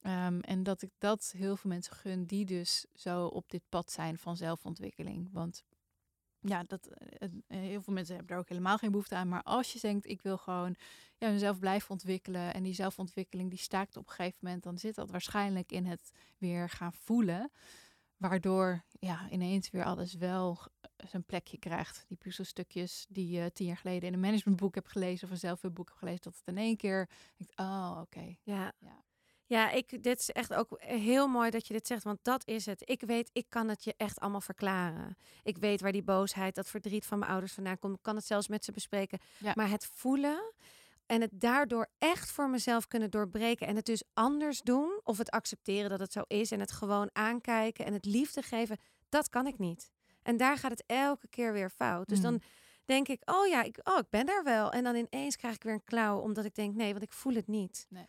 Ehm, en dat ik dat heel veel mensen gun die dus zo op dit pad zijn van zelfontwikkeling. Want ja, dat, eh, eh, heel veel mensen hebben daar ook helemaal geen behoefte aan. Maar als je denkt, ik wil gewoon ja, mezelf blijven ontwikkelen. En die zelfontwikkeling die staakt op een gegeven moment. Dan zit dat waarschijnlijk in het weer gaan voelen. Waardoor ja, ineens weer alles wel eh, zijn plekje krijgt. Die puzzelstukjes die je tien jaar geleden in een managementboek hebt gelezen. Of een zelfhulpboek hebt gelezen. Dat het in één keer denkt, oh oké. Ja. Ja. Ja, ik, dit is echt ook heel mooi dat je dit zegt, want dat is het. Ik weet, ik kan het je echt allemaal verklaren. Ik weet waar die boosheid, dat verdriet van mijn ouders vandaan komt. Ik kan het zelfs met ze bespreken. Ja. Maar het voelen en het daardoor echt voor mezelf kunnen doorbreken en het dus anders doen, of het accepteren dat het zo is en het gewoon aankijken en het liefde geven, dat kan ik niet. En daar gaat het elke keer weer fout. Dus Mm. dan denk ik, oh ja, ik, oh, ik ben daar wel. En dan ineens krijg ik weer een klauw, omdat ik denk, nee, want ik voel het niet. Nee.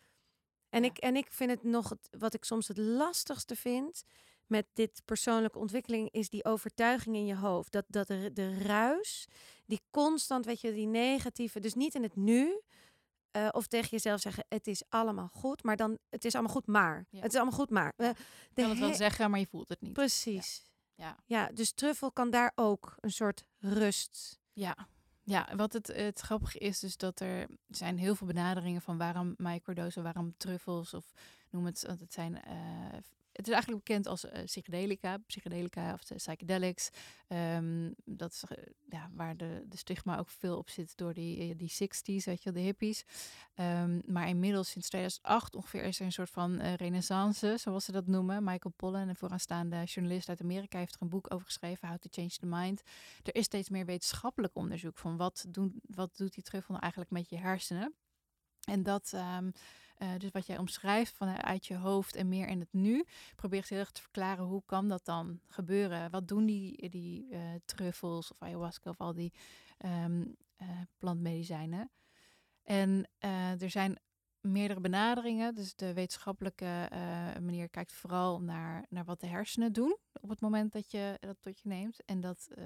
En, Ja. ik, en ik vind het nog, wat ik soms het lastigste vind met dit persoonlijke ontwikkeling, is die overtuiging in je hoofd. Dat, dat de, de ruis, die constant, weet je, die negatieve, dus niet in het nu, eh, of tegen jezelf zeggen, het is allemaal goed, maar dan, het is allemaal goed, maar. Ja. Het is allemaal goed, maar. Eh, Je kan het wel zeggen, maar je voelt het niet. Precies. Ja. Ja, dus truffel kan daar ook een soort rust. Ja, ja wat het, grappige is dus dat er zijn heel veel benaderingen van waarom microdosen, waarom truffels of noem het, want het zijn, eh, het is eigenlijk bekend als eh, psychedelica, psychedelica of de psychedelics. Ehm, dat is eh, ja, waar de, de stigma ook veel op zit door die, eh, die 60s, weet je de hippies. Ehm, maar inmiddels sinds 2008 ongeveer is er een soort van eh, renaissance, zoals ze dat noemen. Michael Pollan, een vooraanstaande journalist uit Amerika, heeft er een boek over geschreven, How to Change the Mind. Er is steeds meer wetenschappelijk onderzoek van wat, doen, wat doet die truffel nou eigenlijk met je hersenen. En dat, ehm, eh, dus wat jij omschrijft vanuit je hoofd en meer in het nu, probeer heel erg te verklaren hoe kan dat dan gebeuren? Wat doen die, die eh, truffels of ayahuasca of al die eh, plantmedicijnen? En eh, er zijn meerdere benaderingen. Dus de wetenschappelijke eh, manier kijkt vooral naar, naar wat de hersenen doen op het moment dat je dat tot je neemt. En dat eh,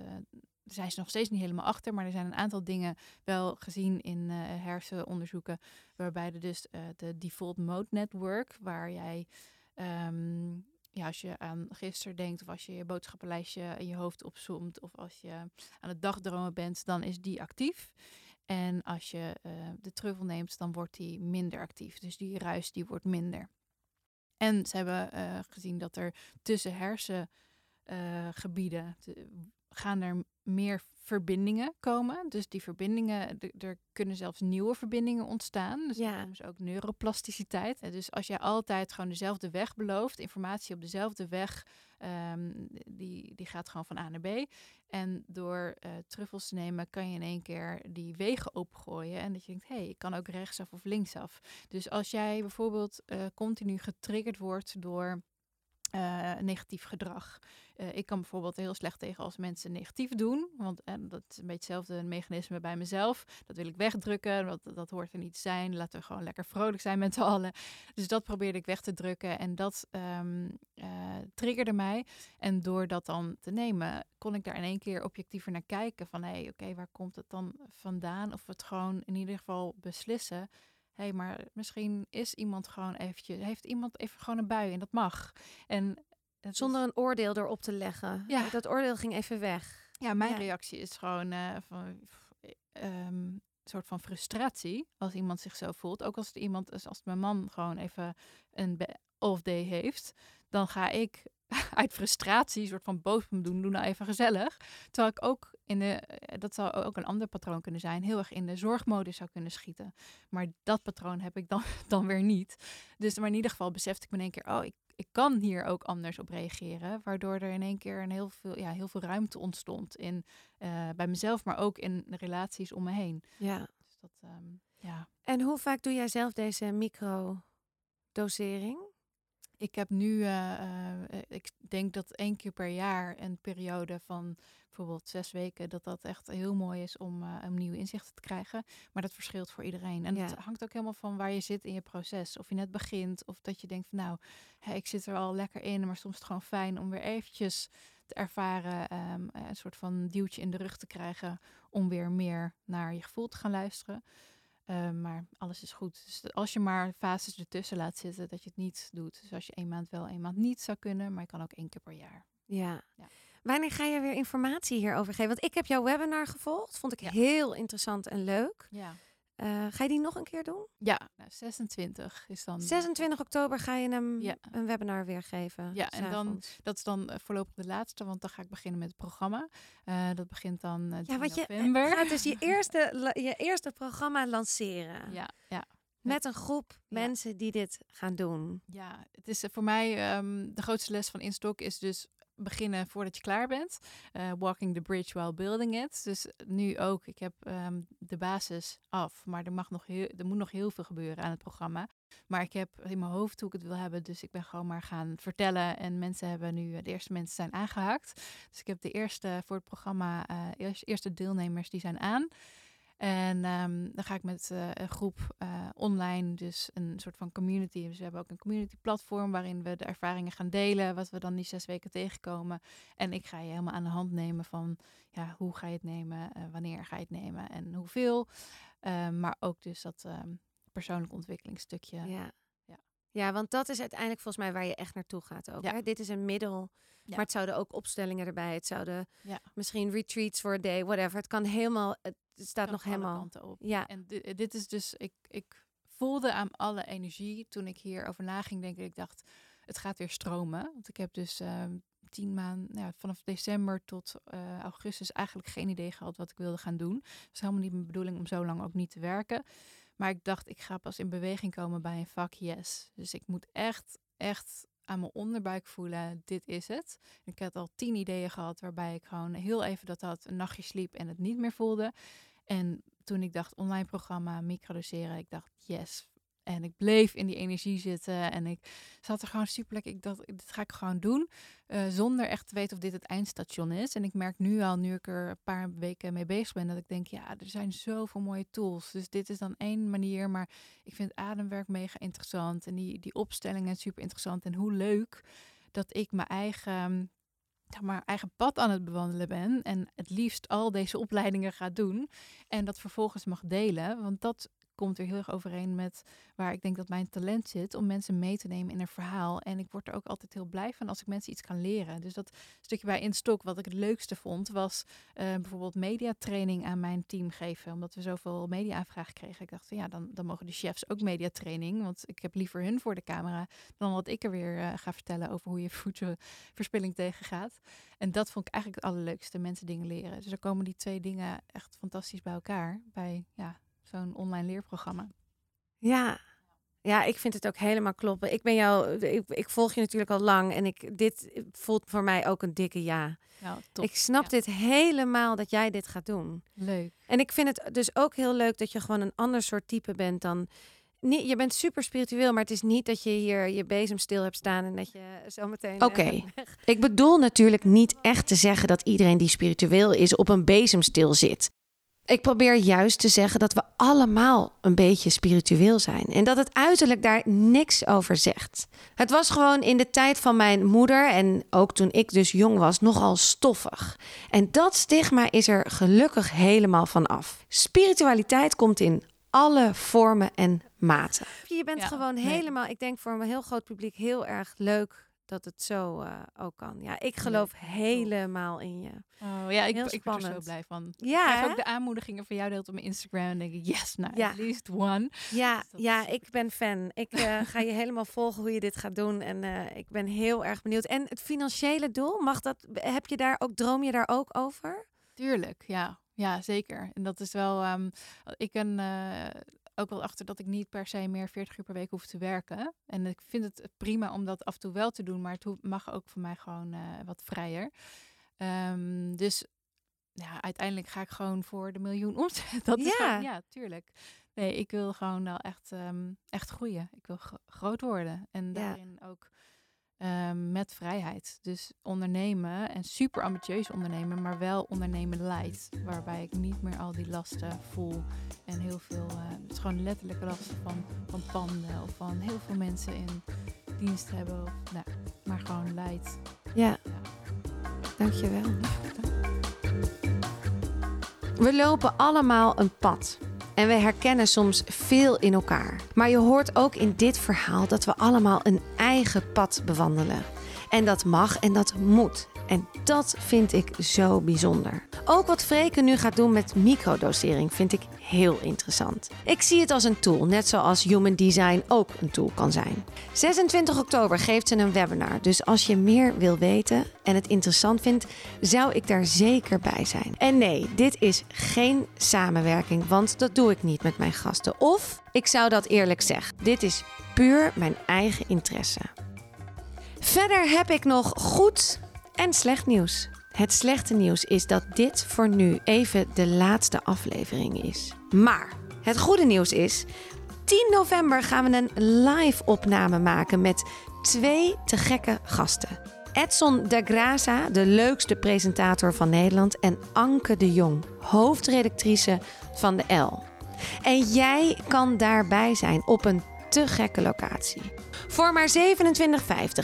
daar zijn ze nog steeds niet helemaal achter, maar er zijn een aantal dingen wel gezien in eh, hersenonderzoeken, waarbij er dus eh, de default mode network, waar jij ehm, ja, als je aan gisteren denkt, of als je je boodschappenlijstje in je hoofd opzomt, of als je aan het dagdromen bent, dan is die actief. En als je eh, de truffel neemt, dan wordt die minder actief. Dus die ruis die wordt minder. En ze hebben eh, gezien dat er tussen hersengebieden gaan er meer verbindingen komen. Dus die verbindingen, er kunnen zelfs nieuwe verbindingen ontstaan. Dus Ja. dat noemen ze ook neuroplasticiteit. Dus als jij altijd gewoon dezelfde weg belooft, informatie op dezelfde weg, ehm, die, die gaat gewoon van A naar B. En door eh, truffels te nemen kan je in één keer die wegen opgooien. En dat je denkt, hé, hey, ik kan ook rechtsaf of linksaf. Dus als jij bijvoorbeeld eh, continu getriggerd wordt door uh, negatief gedrag. Uh, ik kan bijvoorbeeld heel slecht tegen als mensen negatief doen. Want en dat is een beetje hetzelfde mechanisme bij mezelf. Dat wil ik wegdrukken. Dat, dat hoort er niet zijn. Laten we gewoon lekker vrolijk zijn met z'n allen. Dus dat probeerde ik weg te drukken. En dat uh, triggerde mij. En door dat dan te nemen, kon ik daar in één keer objectiever naar kijken. Van hé, hey, oké, waar komt het dan vandaan? Of het gewoon in ieder geval beslissen hé, hey, maar misschien is iemand gewoon eventjes, heeft iemand even gewoon een bui en dat mag. En zonder een oordeel erop te leggen. Ja. Dat oordeel ging even weg. Ja, mijn reactie is gewoon uh, van um, soort van frustratie als iemand zich zo voelt. Ook als het iemand, als mijn man gewoon even een off day heeft, dan ga ik [laughs] uit frustratie, een soort van boos me doen, doen nou even gezellig. Terwijl ik ook in de, eh, dat zou ook een ander patroon kunnen zijn, heel erg in de zorgmodus zou kunnen schieten. Maar dat patroon heb ik dan, [laughs] dan weer niet. Dus maar in ieder geval besefte ik me in één keer, oh, ik, ik kan hier ook anders op reageren. Waardoor er in één keer een heel, veel, ja, heel veel ruimte ontstond in, uh, bij mezelf, maar ook in de relaties om me heen. Ja. Dus dat, um, ja. En hoe vaak doe jij zelf deze microdosering? Ik heb nu, uh, uh, ik denk dat één keer per jaar een periode van bijvoorbeeld zes weken, dat dat echt heel mooi is om uh, een nieuwe inzichten te krijgen. Maar dat verschilt voor iedereen. En ja. het hangt ook helemaal van waar je zit in je proces. Of je net begint, of dat je denkt van nou, hè, ik zit er al lekker in, maar soms is het gewoon fijn om weer eventjes te ervaren, um, een soort van duwtje in de rug te krijgen, om weer meer naar je gevoel te gaan luisteren. Uh, maar alles is goed. Dus als je maar fases ertussen laat zitten, dat je het niet doet. Dus als je één maand wel, één maand niet zou kunnen, maar je kan ook één keer per jaar. Ja. ja. Wanneer ga je weer informatie hierover geven? Want ik heb jouw webinar gevolgd. Vond ik ja. heel interessant en leuk. Ja. Uh, ga je die nog een keer doen? Ja, nou, 26 is dan. 26 oktober ga je hem ja. een webinar weer geven. Ja, en dan dat is dan uh, voorlopig de laatste, want dan ga ik beginnen met het programma. Uh, dat begint dan ja, want november. Je gaat dus je [laughs] eerste, je eerste programma lanceren. Ja, ja. Met een groep mensen die dit gaan doen. Ja, het is voor mij um, de grootste les van Instok is dus beginnen voordat je klaar bent. Uh, walking the bridge while building it. Dus nu ook, ik heb um, de basis af, maar er, mag nog heel, er moet nog heel veel gebeuren aan het programma. Maar ik heb in mijn hoofd hoe ik het wil hebben, dus ik ben gewoon maar gaan vertellen. En mensen hebben nu, de eerste mensen zijn aangehaakt. Dus ik heb de eerste voor het programma, uh, eerste deelnemers die zijn aan. En um, dan ga ik met uh, een groep uh, online, dus een soort van community. Dus we hebben ook een community platform waarin we de ervaringen gaan delen, wat we dan die zes weken tegenkomen. En ik ga je helemaal aan de hand nemen van, ja, hoe ga je het nemen, uh, wanneer ga je het nemen en hoeveel. maar ook dus dat persoonlijk ontwikkelingsstukje. Ja. ja. Ja, want dat is uiteindelijk volgens mij waar je echt naartoe gaat ook. Ja. Hè? Dit is een middel, ja. maar het zouden ook opstellingen erbij. Het zouden misschien retreats voor een day, whatever. Het kan helemaal, het staat nog helemaal. op. Ja. En dit, dit is dus, ik, ik voelde aan alle energie toen ik hierover na ging denken. Ik dacht, het gaat weer stromen. Want ik heb dus uh, tien maanden, ja, vanaf december tot uh, augustus eigenlijk geen idee gehad wat ik wilde gaan doen. Het was helemaal niet mijn bedoeling om zo lang ook niet te werken. Maar ik dacht, ik ga pas in beweging komen bij een vak yes. Dus ik moet echt, echt aan mijn onderbuik voelen, dit is het. Ik had al tien ideeën gehad waarbij ik gewoon heel even dat had, een nachtje sliep en het niet meer voelde. En toen ik dacht online programma, microdoseren, ik dacht yes, en ik bleef in die energie zitten. En ik zat er gewoon super lekker. Ik dacht, dit ga ik gewoon doen. Uh, zonder echt te weten of dit het eindstation is. En ik merk nu al, nu ik er een paar weken mee bezig ben, dat ik denk, ja, er zijn zoveel mooie tools. Dus dit is dan één manier. Maar ik vind ademwerk mega interessant. En die, die opstellingen super interessant. En hoe leuk dat ik mijn eigen maar, eigen pad aan het bewandelen ben. En het liefst al deze opleidingen ga doen. En dat vervolgens mag delen. Want dat komt er heel erg overeen met waar ik denk dat mijn talent zit om mensen mee te nemen in een verhaal. En ik word er ook altijd heel blij van als ik mensen iets kan leren. Dus dat stukje bij Instok, wat ik het leukste vond, was uh, bijvoorbeeld mediatraining aan mijn team geven. Omdat we zoveel media-aanvragen kregen. Ik dacht, ja, dan, dan mogen de chefs ook mediatraining. Want ik heb liever hun voor de camera dan wat ik er weer uh, ga vertellen over hoe je [laughs] voedselverspilling tegengaat. En dat vond ik eigenlijk het allerleukste, mensen dingen leren. Dus er komen die twee dingen echt fantastisch bij elkaar. Bij ja, zo'n online leerprogramma. Ja. Ja, ik vind het ook helemaal kloppen. Ik ben jou, ik, ik volg je natuurlijk al lang en ik, dit voelt voor mij ook een dikke ja. Nou, top. Ik snap Ja. dit helemaal dat jij dit gaat doen. Leuk. En ik vind het dus ook heel leuk dat je gewoon een ander soort type bent dan niet, je bent super spiritueel, maar het is niet dat je hier je bezem stil hebt staan en dat je zometeen. eh, Oké. [laughs] Ik bedoel natuurlijk niet echt te zeggen dat iedereen die spiritueel is op een bezemstil zit. Ik probeer juist te zeggen dat we allemaal een beetje spiritueel zijn en dat het uiterlijk daar niks over zegt. Het was gewoon in de tijd van mijn moeder en ook toen ik dus jong was nogal stoffig. En dat stigma is er gelukkig helemaal van af. Spiritualiteit komt in alle vormen en maten. Je bent Ja, gewoon nee. helemaal, ik denk voor een heel groot publiek heel erg leuk dat het zo eh, ook kan. Ja, ik geloof helemaal in je. Oh, ja, ik, ik word er zo blij van. Ja, ik krijg ook de aanmoedigingen van jou deelt op mijn Instagram. En denk ik, yes, nou, Ja. at least one. Ja, Dus ja, is- ik ben fan. Ik eh, ga je helemaal volgen hoe je dit gaat doen. En eh, ik ben heel erg benieuwd. En het financiële doel, mag dat, heb je daar ook, droom je daar ook over? Tuurlijk, ja. Ja, zeker. En dat is wel... ehm, ik ben eh, ook wel achter dat ik niet per se meer 40 uur per week hoef te werken. En ik vind het prima om dat af en toe wel te doen. Maar het mag ook voor mij gewoon eh, wat vrijer. Ehm, dus ja, uiteindelijk ga ik gewoon voor de miljoen omzet. [laughs] Dat is Ja. gewoon, ja, tuurlijk. Nee, ik wil gewoon wel echt, ehm, echt groeien. Ik wil gro- groot worden. En Ja. daarin ook ehm, met vrijheid. Dus ondernemen en super ambitieus ondernemen, maar wel ondernemen light. Waarbij ik niet meer al die lasten voel. En heel veel, eh, het is gewoon letterlijke lasten van, van panden of van heel veel mensen in dienst hebben. Of, nou, maar gewoon light. Ja, dankjewel. We lopen allemaal een pad. En we herkennen soms veel in elkaar. Maar je hoort ook in dit verhaal dat we allemaal een eigen pad bewandelen. En dat mag en dat moet. En dat vind ik zo bijzonder. Ook wat Freke nu gaat doen met microdosering vind ik heel interessant. Ik zie het als een tool, net zoals Human Design ook een tool kan zijn. 26 oktober geeft ze een webinar, dus als je meer wil weten en het interessant vindt, zou ik daar zeker bij zijn. En nee, dit is geen samenwerking, want dat doe ik niet met mijn gasten. Of ik zou dat eerlijk zeggen, dit is puur mijn eigen interesse. Verder heb ik nog goed en slecht nieuws. Het slechte nieuws is dat dit voor nu even de laatste aflevering is. Maar het goede nieuws is, 10 november gaan we een live opname maken met twee te gekke gasten. Edson de Graza, de leukste presentator van Nederland, en Anke de Jong, hoofdredactrice van de L. En jij kan daarbij zijn op een te gekke locatie. Voor maar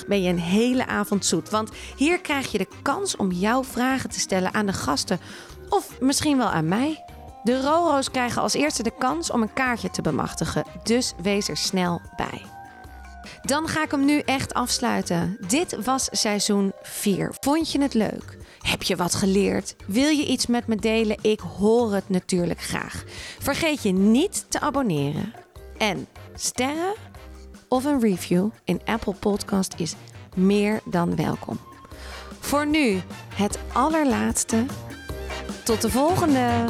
27,50 ben je een hele avond zoet. Want hier krijg je de kans om jouw vragen te stellen aan de gasten. Of misschien wel aan mij. De Roro's krijgen als eerste de kans om een kaartje te bemachtigen. Dus wees er snel bij. Dan ga ik hem nu echt afsluiten. Dit was seizoen 4. Vond je het leuk? Heb je wat geleerd? Wil je iets met me delen? Ik hoor het natuurlijk graag. Vergeet je niet te abonneren. En sterren of een review in Apple Podcast is meer dan welkom. Voor nu het allerlaatste. Tot de volgende!